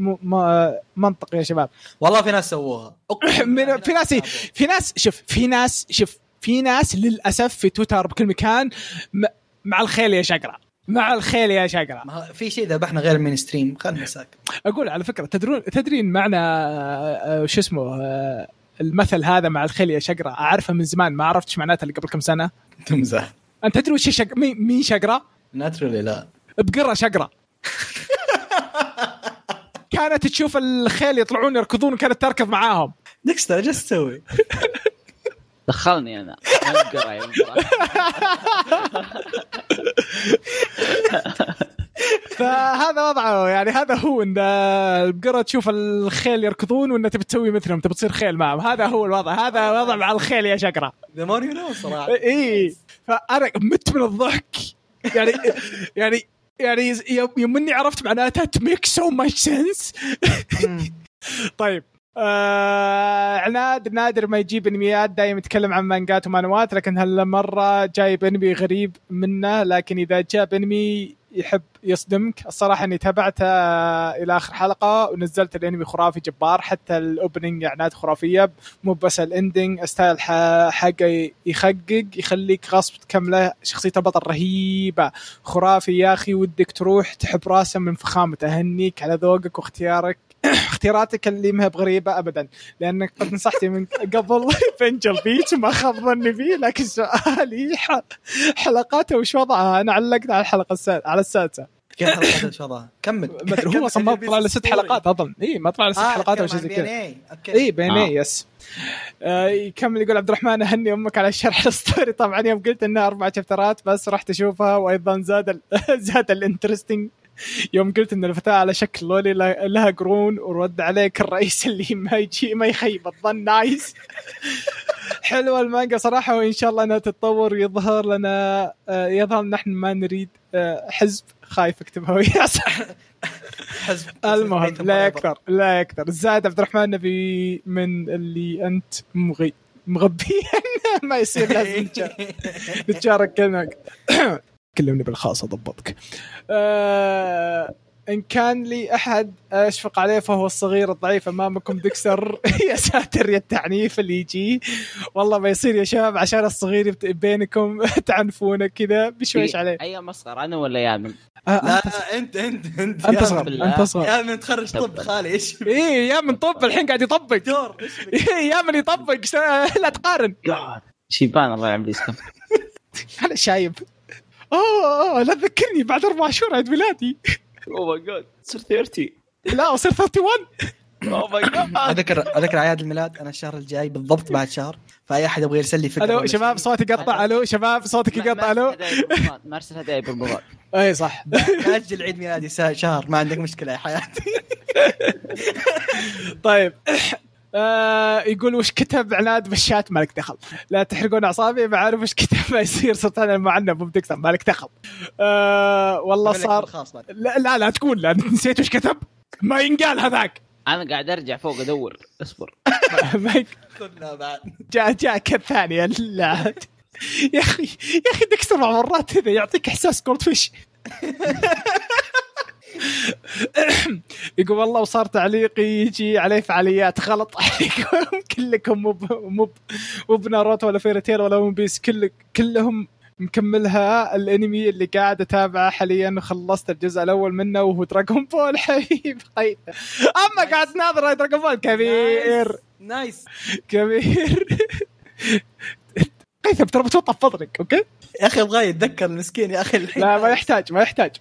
منطق يا شباب والله في ناس سووها بالله في ناس. في ناس شوف في ناس شوف في ناس للأسف في تويتر بكل مكان. مع الخيل يا شقرة مع الخيل يا شقرة ما في شيء ذبحنا غير ال mainstream خلنا ساكت أقول على فكرة تدرون تدرين معنى آه، شو اسمه آه، المثل هذا مع الخيل يا شقره أعرفه من زمان ما عرفت إيش معناته اللي قبل كم سنة. تمزح أنت تدري وش شق... مين مين شقره؟ ناترولي لا. بقرة شقره كانت تشوف الخيل يطلعون يركضون وكانت تركض معاهم. ديكستر إيش تسوي؟ دخلني أنا. ينقرا فهذا وضعه. يعني هذا هو إن البقره تشوف الخيل يركضون وإن تبي تسوي مثلهم تبي تصير خيل معهم. هذا هو الوضع. هذا وضع مع الخيل يا شقرة. the more you know صراحة. اي فأنا مت من الضحك. يعني يعني يعني يوم يوم إني عرفت معناتها it makes so much sense طيب. آه عناد نادر ما يجيب انميات دايم يتكلم عن مانجات ومانوات لكن هالمرة جايب انمي غريب منه لكن إذا جاب انمي يحب يصدمك. الصراحة إني تابعته إلى آخر حلقة ونزلت الانمي خرافي جبار حتى ال opening اعلانات خرافية مو بس ال ending style ح- حقه يخقق يخليك غصب تكمله شخصيه البطل رهيبة. خرافي يا أخي ودك تروح تحب راسه من فخامته أهنيك على ذوقك واختيارك. اختياراتك اللي ما بغريبه ابدا. لأنك قد نصحتي من قبل بنجل بيتش ما خاب ظني فيه لكن سؤالي حلقاته وش وضعها؟ أنا علقت على الحلقة السادسه على السادسة. كيف حلقات شاء الله كمل هو أصلا ما طلع له ست حلقات أظن. اي ما طلع له ست آه، حلقات أو شيء زي كذا. اي بين آه. yes. آه يكمل يقول عبد الرحمن اهني أمك على شرح ال story طبعا يوم قلت إنها أربع شابترات بس رحت أشوفها وأيضا زاد زاد ال interesting يوم قلت إن الفتاة على شكل loli لها قرون ورد عليك الرئيس اللي ما يجي ما يخيب الظن. nice حلوة المانجا صراحة وإن شاء الله إنها تتطور ويظهر لنا آه، يظهر نحن ما نريد آه، حزب. خايف اكتبها ويا حزب. المهم لا يكثر لا يكثر. زاد عبد الرحمن نبي من اللي أنت مغي مغبي ما يصير لازم نتشارك- كلمة. كلمني بالخاص اضبطك آه إن كان لي أحد أشفق عليه فهو الصغير الضعيف أمامكم ديكستر. يا ساتر يا التعنيف اللي يجي. والله ما يصير يا شباب عشان الصغير بينكم تعنفونه كذا بشويش عليه. أي مسخر أنا ولا يامن آه لا أنت انت انت انت صغر. أنت صغر يا من تخرج طب خالي إيش؟ إيه يا من طب الحين قاعد يطبق. بك؟ إيه، يا من يطبق لا تقارن. شيبان الله يعمل يسكن أنا شايب. أوه أوه، لا تذكرني بعد أربع شهور عيد ميلادي. oh my god صرت 30 لا اصير 31 oh my god أذكر أذكر أعياد الميلاد أنا الشهر الجاي بالضبط بعد شهر فأي أحد يبغى يرسل لي فكرة ألو شباب صوتي قطع ألو شباب صوتك يقطع ألو. مارسل هدايا بالمضاد أي صح. ناجل عيد ميلادي شهر ما عندك مشكلة يا حياتي. طيب. آه يقول وش كتب عناد بالشات مالك دخل. لا تحرقون أعصابي بعرف وش كتب. ما يصير صرت أنا المعنب بتكسر مالك دخل. آه والله صار. لا لا, لا تقول لا نسيت وش كتب؟ ما ينقال هذاك. أنا قاعد أرجع فوق أدور. اصبر. ما خذنا بعد. جاء جاء الثانية لا يا أخي يا أخي مع مرات كذا يعطيك إحساس goldfish يقول والله وصار تعليقي يجي عليه فعاليات غلط عليكم كلكم مو مو مو بناروتو ولا Fairy Tail ولا One Piece كل كلهم مكملها الانمي اللي قاعد أتابعه حاليا وخلصت الجزء الأول منه وهو Dragon Ball حبيب أما قاعد ناظر Dragon Ball كبير. nice كبير. قيثم ترى بتوطى بفضلك okay؟ يا أخي أبغى يتذكر المسكين يا أخي الحين. لا ما يحتاج ما يحتاج.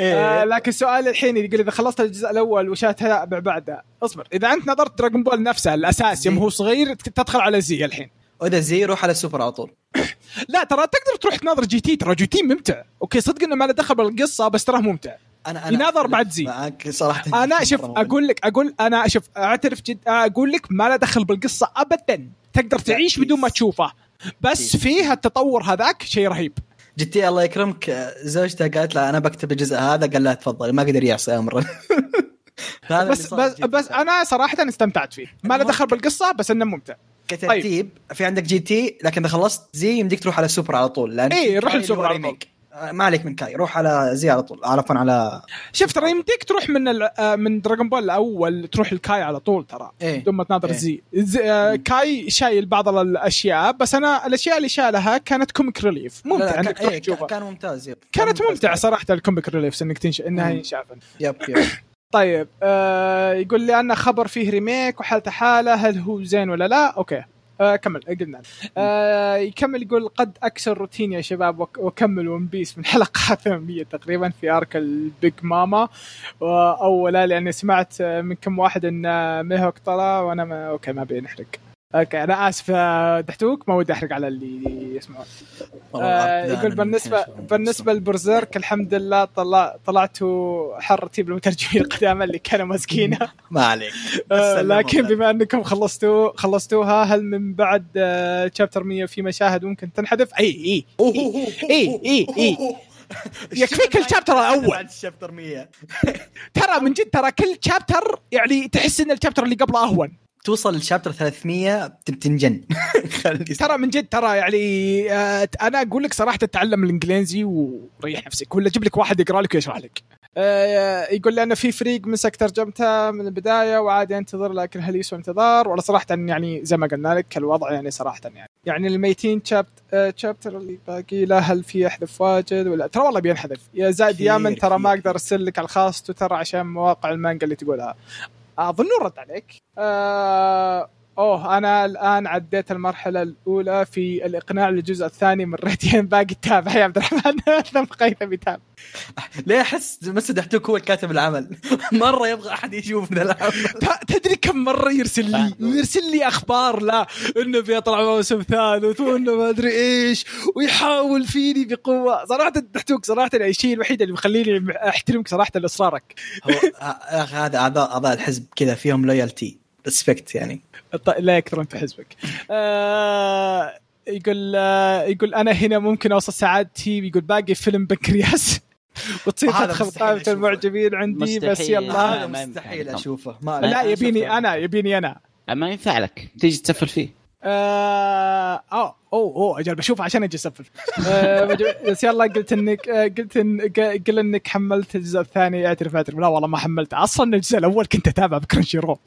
آه لكن السؤال الحين يقول إذا خلصت الجزء الأول وش تتابع بعده اصبر. إذا أنت نظرت Dragon Ball نفسه الاساس يوم هو صغير تدخل على Z الحين. وده Z روح على السوبر على طول. لا ترى تقدر تروح تناظر GT ترى GT ممتع. okay صدق إنه ما له دخل بالقصة بس تراه ممتع. أنا يناظر أختلف بعد Z. معاك صراحة. أنا شوف أقول لك أقول أنا شوف أعترف جد أقول لك ما له دخل بالقصة ابدا. تقدر تعيش بدون ما تشوفه. بس فيه التطور هذاك شيء رهيب. GT الله يكرمك زوجته قالت له أنا بكتب الجزء هذا قال لها تفضل ما قدر يعصي امره بس بس. بس أنا صراحة استمتعت فيه. ما له دخل بالقصة بس إنه ممتع. كترتيب في عندك GT لكن إذا خلصت Z يمديك تروح على سوبر على طول لأن في روح للسوبر على طول. آه، ما عليك من Kai روح على Z على طول عفوا على شوف ترى يمديك تروح من ال- آه، من Dragon Ball الأول تروح ال Kai على طول ترى إيه بدون ما تناظر إيه. Z, Z آه، Kai شايل بعض الأشياء بس أنا الأشياء اللي شالها كانت comic relief لا، ممتع لا، إنك كان- تروح إيه، تشوفها كان ممتاز yep. كانت كان ممتعة ممتاز. صراحة ال comic reliefs إنك تنش... إنها مم. ينشاف yep yep طيب آه يقول لي أن خبر فيه remake وحالته حالة هل هو زين ولا لا okay آه كمل قلنا. آه يكمل يقول قد أكسر روتين يا شباب واكمل One Piece من حلقة 800 تقريبا في arc ال Big Mama. اولا لأني سمعت آه، من كم واحد إن آه، ميهوك طلع وأنا ما okay ما ابي نحرق okay أنا آسف آه، دحتوك ما ودي أحرق على اللي يسمعون آه يقول من بالنسبة بالنسبة ل Berserk الحمد لله طلع طلعتوا حرتي بالمترجمين القدامى اللي كانوا ماسكينه ما عليك آه لكن. بما أنكم خلصتوا خلصتوها هل من بعد آه شابتر 100 في مشاهد ممكن تنحذف؟ إي إي إيه، إيه، إيه. يكفيك الشابتر الأول. بعد الشابتر 100 ترى من جد ترى كل شابتر يعني تحس إن الشابتر اللي قبله أهون توصل لشابتر 300 بتنجن ترى من جد ترى يعني آه أنا أقول لك صراحة تعلم الإنجليزي وريح نفسك ولا جيب لك واحد يقرأ لك ويشرح لك. آه يقول لي أنا في فريق مسك ترجمته من البداية وعادي أنتظر لكن هل يسوى انتظار؟ ولا صراحة يعني زي ما قلنا لك الوضع يعني صراحة يعني. يعني الميتين شابت آه شابتر اللي باقي له هل في يحذف واجد ولا؟ ترى والله بينحذف. يا زائد كثير- يامن ترى ما. أقدر أرسل لك على الخاص تويتر عشان مواقع المانجا اللي تقولها. اظن رد عليك. آه أوه أنا الآن عديت المرحلة الأولى في الإقناع للجزء الثاني من ريتين باقي تتابع يا عبد الرحمن. ثم قيثم يتابع ليه أحس مسد دحتوك هو الكاتب العمل؟ مرة يبغى أحد يشوف من العمل. تدري كم مرة يرسل لي؟ يرسل لي أخبار لا. إنه بيطلع موسم ثالث وإنه ما أدري إيش ويحاول فيني بقوة. صراحة دحتوك صراحة الشيء الوحيد اللي مخليني أحترمك صراحة لإصرارك. هو يا أخي هذا أعضاء أعضاء الحزب كذا فيهم لويالتي ريسبكت يعني. الط- لا يكثرون في حزبك. آه يقول آه يقول أنا هنا ممكن أوصل سعادتي يقول باقي فيلم بنكرياس وتصير تدخل مستحيل قائمه. المعجبين عندي بس مستحيل. يلا. آه، مستحيل لكم. أشوفه. ما لا يبيني. أنا يبيني أنا. ما ينفع لك. تيجي تسفل فيه. آه اوه أوه أوه أجل بشوفه عشان أجي أسفل. آه بس يلا قلت إنك آه قلت إن ق- قل إنك حملت الجزء الثاني اعترف اعترف لا والله ما حملته. أصلا الجزء الأول كنت اتابع بكرنشي رول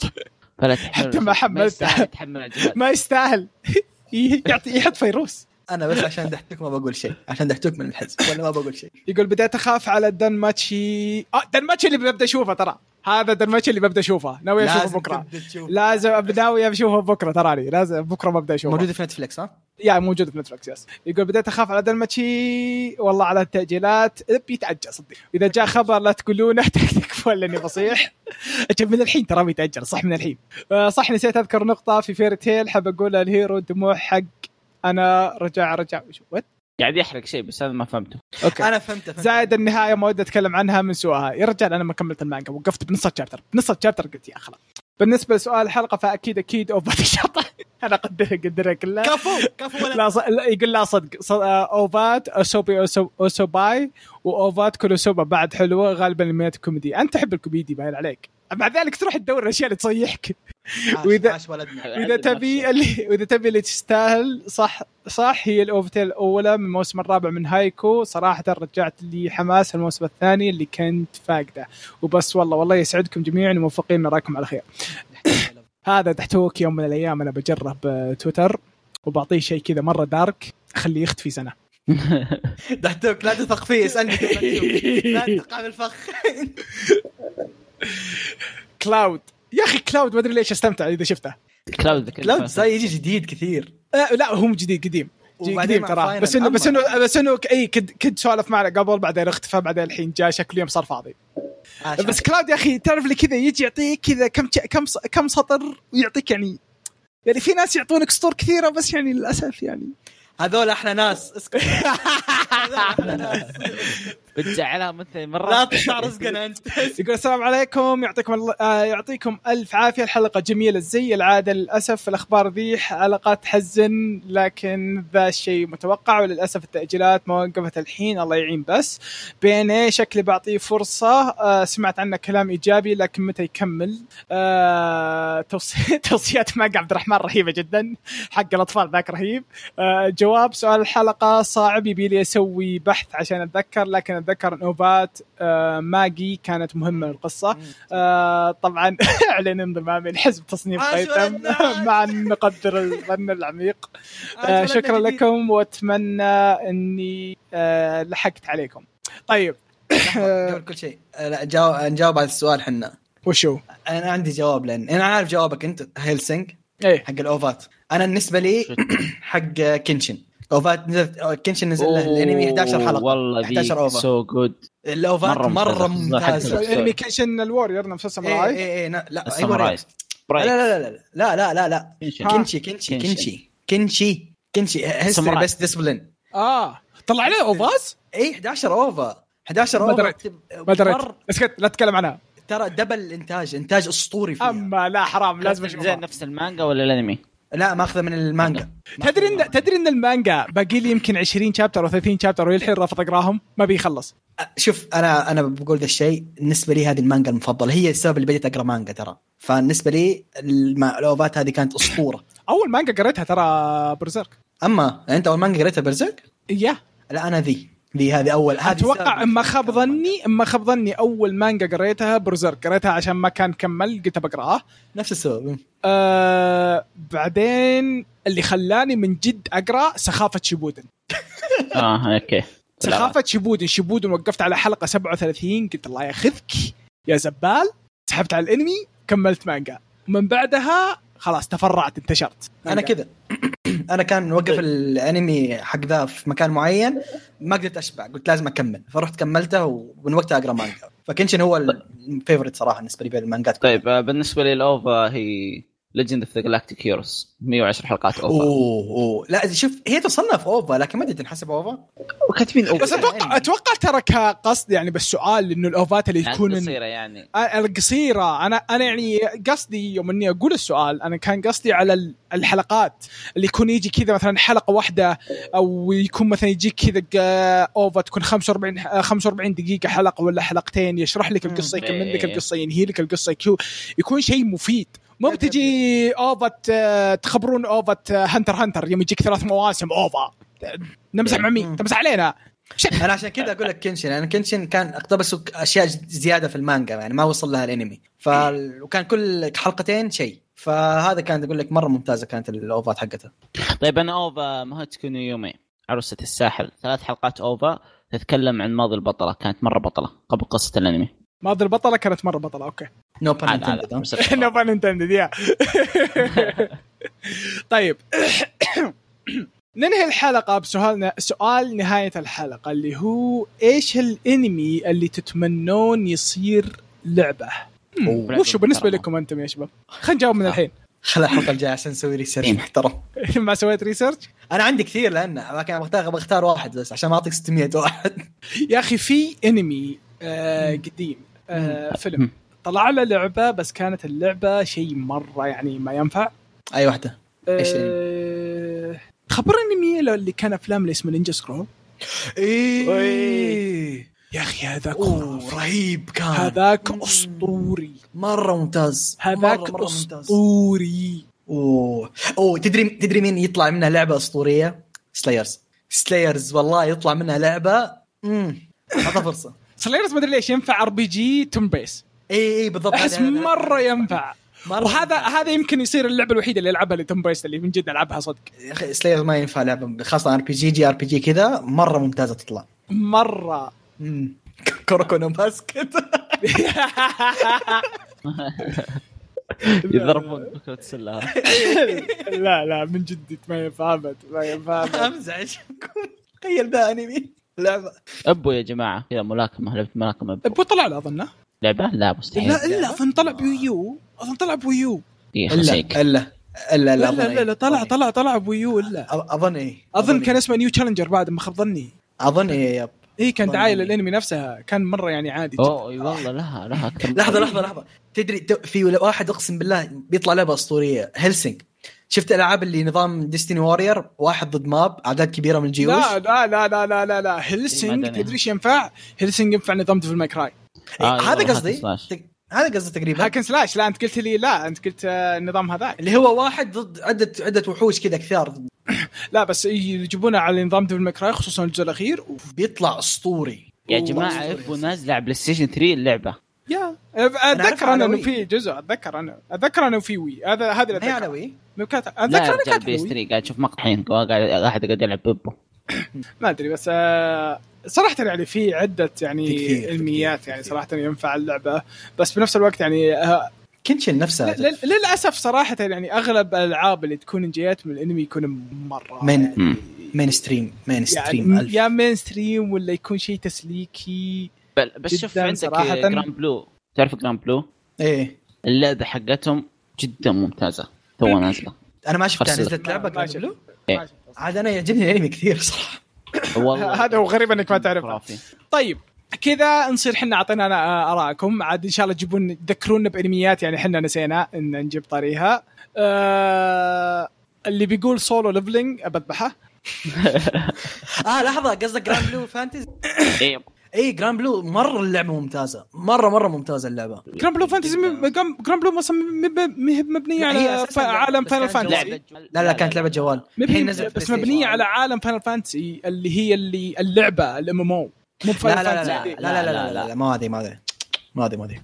فلا حتى ما حملته. يستاهل تحمل الجهاد ما يستاهل. يعطي يحط فيروس. أنا بس عشان دحتوك ما بقول شيء عشان دحتوك من الحزب ولا ما بقول شيء. يقول بديت أخاف على دنماتشي آه دنماتشي اللي ببدأ أشوفه ترى. هذا دنماتشي اللي ببدأ أشوفه. ناوي أشوفه لازم بكرة. لازم ناوي اشوفه بكرة تراني. لازم بكرة ببدأ أشوفه. موجوده في Netflix ها؟ yeah موجود في Netflix yes. يقول بديت أخاف على دنماتشي والله على التأجيلات. بيتاجل صدق. إذا جاء خبر لا تقولونه تكفون لأني بصيح أجل من الحين ترى بيتأجل صح من الحين. آه، صح نسيت أذكر نقطة في Fairy Tail حاب اقولها ال hero دموع حق أنا رجع رجع. وات؟ قاعد يحرق شيء بس هذا ما فهمته. أوكي. أنا فهمت فهمت زائد النهاية ما ودي أتكلم عنها من سوءها يا رجال أنا ما كملت المانجا وقفت بنص الشابتر بنص الشابتر قلت يا خلاص بالنسبة لسؤال الحلقة فأكيد أكيد اوفات الشطه أنا قدرها قدرها كلها كفو كفو ولا لا, ص... لا يقول لا صدق. ص... اوفات اوسوبي أوسو... اوسوباي واوفات كولوسوبا بعد حلوة غالبا الميات كوميدي أنت تحب الكوميدي باين عليك. مع ذلك تروح تدور الأشياء اللي تصيحك. ولدنا وإذا تبي اللي وإذا تبي اللي تستاهل صح صح هي الاوفتيل الأولى من الموسم الرابع من هايكو. صراحة رجعت لي حماس الموسم الثاني اللي كنت فاقده. وبس والله والله يسعدكم جميعا وموفقين نراكم على خير. هذا تحتوك يوم من الأيام أنا بجرب آه، تويتر وبعطيه شيء كذا مرة dark اخليه يختفي سنة. دحتوك لا تثق فيه اسألني. لا تقع بالفخ كلاود يا أخي كلاود ما أدري ليش أستمتع إذا شفته. كلاود لا بس هاي يجي جديد كثير. آه لا هو مو جديد قديم قديم ترى. بس انه بس. انه بس إنه اي كنت كنت سوالف معنا قبل بعدين اختفى بعدين الحين جاء شكله يوم صار فاضي. عاش- بس. كلاود يا أخي تعرف لي كذا يجي يعطيك كذا كم كم كم سطر ويعطيك يعني يعني في ناس يعطونك سطور كثيرة بس يعني للأسف يعني هذول أحلى ناس. اسكت. هذول أحلى ناس. بتزعلها مثل مرة. لا تقطع رزقنا انت يقول السلام عليكم. يعطيكم الله آه يعطيكم ألف عافية. الحلقة جميلة زي العادة للأسف. الأخبار ذي حلقات تحزن لكن ذا الشيء متوقع. وللأسف التأجيلات ما وقفت الحين الله يعين بس. بين شكلي بعطيه فرصة آه سمعت عنه كلام إيجابي لكن متى يكمل؟ آه توصي- توصيات ماجا عبد الرحمن رهيبة جدا. حق الأطفال ذاك رهيب. آه جواب سؤال الحلقة. صعب يبي لي أسوي بحث عشان أتذكر لكن أتذكر ان اوفات آه ماجي كانت مهمة للقصة. آه طبعا اعلن انضمام من حزب تصنيف قيثم. مع نقدر الفن العميق. آه شكرا لكم وأتمنى إني آه لحقت عليكم. طيب. قبل كل شيء لا جاوب نجاوب على السؤال حنا. وشو؟ أنا عندي جواب لأن أنا عارف جوابك أنت هيلسينج إيه. حق الأوفات. أنا بالنسبة لي حق كنشن أوفات نزلت كنشن نزل له الأنمي 11 حلقة والله 11 اوفا سو جود الأوفات مرة مرة ممتازة. ممتازه انمي كيشن الوريور نفس أي الساموراي اي اي لا لا الساموراي. لا لا لا لا لا لا. لا ها. كنشي كنشي كنشي كنشي كنشي هيستوري ساموراي. بس ديسبلين آه. طلع عليه اوفاس؟ اي 11 اوفا 11 ما اوفا دريت. تب- ما دريت. اسكت لا تتكلم عنها. ترى دبل الإنتاج إنتاج أسطوري فيها. أما لا حرام لازم لازم زي اشوفها نفس المانجا ولا الأنمي؟ لا ماخذه من المانجا. تدري ان تدري إن المانجا باقي لي يمكن 20 chapter أو 30 شابتر والحين رافض أقراهم؟ ما بيخلص شوف أنا أنا بقول ذا الشيء بالنسبة لي هذه المانجا المفضلة. هي السبب اللي بديت أقرأ مانجا ترى. فبالنسبة لي الم- الاوفات هذه كانت أسطورة. أول مانجا قريتها ترى Berserk. أما أنت أول مانجا قريتها Berserk؟ اياه لا أنا ذي. ذي هذه أول هذه أتوقع. اما خاب ظني اما خاب ظني أول مانجا قريتها Berserk. قريتها عشان ما كان كمل قلت بقراه نفس السبب. آه بعدين اللي خلاني من جد أقرأ سخافة Shippuden. آه أوكي. سخافة Shippuden. Shippuden وقفت على حلقة 37 قلت الله ياخذك. يا زبال. سحبت على الانمي كملت مانجا. ومن بعدها خلاص تفرعت انتشرت. أنا كذا. أنا كان وقف الأنمي حق ذا في مكان معين ما قدرت أشبع قلت لازم أكمل. فرحت كملته ومن وقتها أقرأ مانجا. ف Kenshin هو ال favorite صراحة بالنسبة لي بالمانجات طيب آه، بالنسبة لي ال OVA هي Legend of the Galactic Heroes 110 حلقات OVA أوه أوه. لا شوف هي تصنف OVA لكن ما أدري تنحسب OVA وكاتبين OVA بس أتوقع أتوقع ترى كقصد يعني بالسؤال إنه الاوفات اللي يعني تكون قصيرة يعني. آه، القصيرة. أنا أنا يعني قصدي يوم إني أقول السؤال أنا كان قصدي على ال- الحلقات. اللي يكون يجي كذا مثلا حلقة واحدة أو يكون مثلا يجيك كذا OVA تكون 45 ح- 45 دقيقة حلقة ولا حلقتين يشرح لك القصة. يكمل لك إيه. القصة ينهي لك القصة يكو- يكون شيء مفيد. مو بتجي OVA تخبرون OVA Hunter Hunter يوم يجيك ثلاث مواسم OVA. نمزح مع مين؟ تمزح علينا. أنا عشان كذا أقول لك Kenshin أنا Kenshin كان اقتبس أشياء زيادة في المانجا يعني ما وصل لها الأنمي. ف وكان كل حلقتين شيء. فهذا كانت أقول لك مرة ممتازة كانت الاوفات حقتها. طيب أنا OVA Mahoutsukai no Yome. عروسة الساحل ثلاث حلقات OVA تتكلم عن ماضي البطلة كانت مرة بطلة قبل قصة الأنمي. ماضي البطله كانت مرة بطلة أوكي. no pun بس no pun intended يا طيب. ننهي الحلقة بسؤالنا سؤال نهاية الحلقة اللي هو إيش الأنمي اللي تتمنون يصير لعبة؟ وشو بالنسبة لكم أنتم يا شباب؟ خلينا نجاوب من الحين. خلى الحلقة الجايه عشان نسوي research محترم. ما سويت research أنا عندي كثير لأن لكن بختار بختار واحد بس عشان ما أعطيك 600 واحد. يا أخي في أنمي آه قديم. آه فيلم. طلع له لعبة بس كانت اللعبة شيء مرة يعني ما ينفع. أي واحدة؟ إيش آه خبرني مين اللي كان أفلام اللي اسمه Ninja Scroll إيه. يا أخي هذاك. رهيب كان. هذاك. أسطوري. مرة ممتاز. هذاك مرة- مرة. أسطوري. أوه. أوه تدري تدري مين يطلع منها لعبة أسطورية؟ Slayers Slayers والله يطلع منها لعبة. امم اعطى فرصة. Slayers ما أدري ليش ينفع RPG turn-based إي إي بالضبط. أحس مرة ينفع. مرة وهذا ينفع. هذا يمكن يصير اللعبة الوحيدة اللي ألعبها ل turn-based اللي من جد ألعبها صدق. يا أخي سلايرز ما ينفع لعبة خاصة ار بي جي جي ار بي جي كذا مرة ممتازة تطلع. مرة. امم كوروكونو باسكت. يضربون بكرة السلة لا لا من جد ما ينفع أبد ما ينفع أبد. امزعج تخيل ذا أنمي. لعبه أبو يا جماعة. كذا ملاكمة لعبة ملاكمة أبو. أبو طلع له اظنه لعبة لا مستحيل. لا إلا أظن طلع بويو أظن طلع بويو دقيقة إلا إلا إلا لا لا لا, إيه. لا طلع طلع طلع ب Wii U إلا. إيه. أظن إيه أظن كان اسمه New Challenger بعد ما خاب ظني. أظن إيه yep. اي كان دعاية إيه. للأنمي نفسها. كان مرة يعني عادي. أوه أي والله لها لها أكثر لحظة لحظة لحظة. تدري ت- في واحد أقسم بالله بيطلع لعبة أسطورية Hellsing شفت الالعاب اللي نظام Dynasty Warriors واحد ضد mob أعداد كبيرة من الجيوش؟ لا لا لا لا لا لا أدري. تدري إيش ينفع؟ Hellsing ينفع نظام Devil May Cry آه، هذا قصدي؟ هذا قصدي تقريبا. هاكن سلاش لا أنت قلت لي لا أنت قلت آه، النظام هذاك. اللي هو واحد ضد عدة عدة وحوش كذا كثار. لا بس يجيبونه على نظام ديفل ماي كراي خصوصا الجزء الأخير بيطلع أسطوري. يا أسطوري. أبو نازلة على بلاي ستيشن 3 اللعبة. يا أتذكر أنا أنه. في جزء أتذكر أنا أتذكر أنه في وي هذا هذا اللي هي على اتذكر وي أتذكر رجال كانت بي على إس وي. 3 قاعد أشوف مقطع الحين قاعد قاعد قاعد يلعب بيبو. ما أدري بس آه، صراحة يعني في عدة يعني علميات يعني صراحة ينفع اللعبة. بس بنفس الوقت يعني آه، Kenshin نفسها للأسف صراحة يعني أغلب الألعاب اللي تكون جايات من الأنمي يكون مرة من- يعني mainstream mainstream يعني ألف. يا mainstream ولا يكون شيء تسليكي. بس شوف عندك صراحة. جرام blue. تعرف Granblue؟ إيه. اللعبة حقتهم جدا ممتازة. تو نازلة. أنا ما شفتها. نزلت لعبه شفت. blue؟ إيه. عاد أنا يعجبني الأنمي كثير صراحة. والله. هذا هو غريب إنك ما تعرف خرافي. طيب كذا نصير حنا أعطينا آه، ارائكم عاد إن شاء الله تجيبون تذكرونا بأنميات يعني حنا نسينا إن نجيب طاريها آه اللي بيقول Solo Leveling بذبحه آه لحظة قصدك Granblue Fantasy اي Granblue مرة اللعبة ممتازة. مرة مرة ممتازة اللعبة. Gran blue Fantasy Granblue أصلا ما هي مبنيه على عالم Final Fantasy لا لا كانت لعبة جوال. بس مبنية. على عالم Final Fantasy اللي هي اللي اللعبة الام ام أو مو لا فاينل لا لا لا Fantasy لا لا لا لا لا. لا ما هذه ما هذه ما هذه ما هذه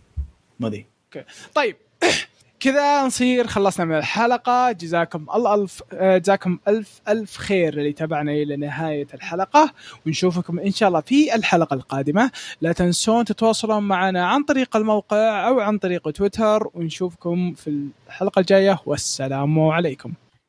ما هذه طيب. كذا نصير خلصنا من الحلقة. جزاكم الله ألف آه، جزاكم ألف ألف خير اللي تابعنا إلى نهاية الحلقة. ونشوفكم إن شاء الله في الحلقة القادمة. لا تنسون تتواصلون معنا عن طريق الموقع أو عن طريق تويتر. ونشوفكم في الحلقة الجاية. والسلام عليكم.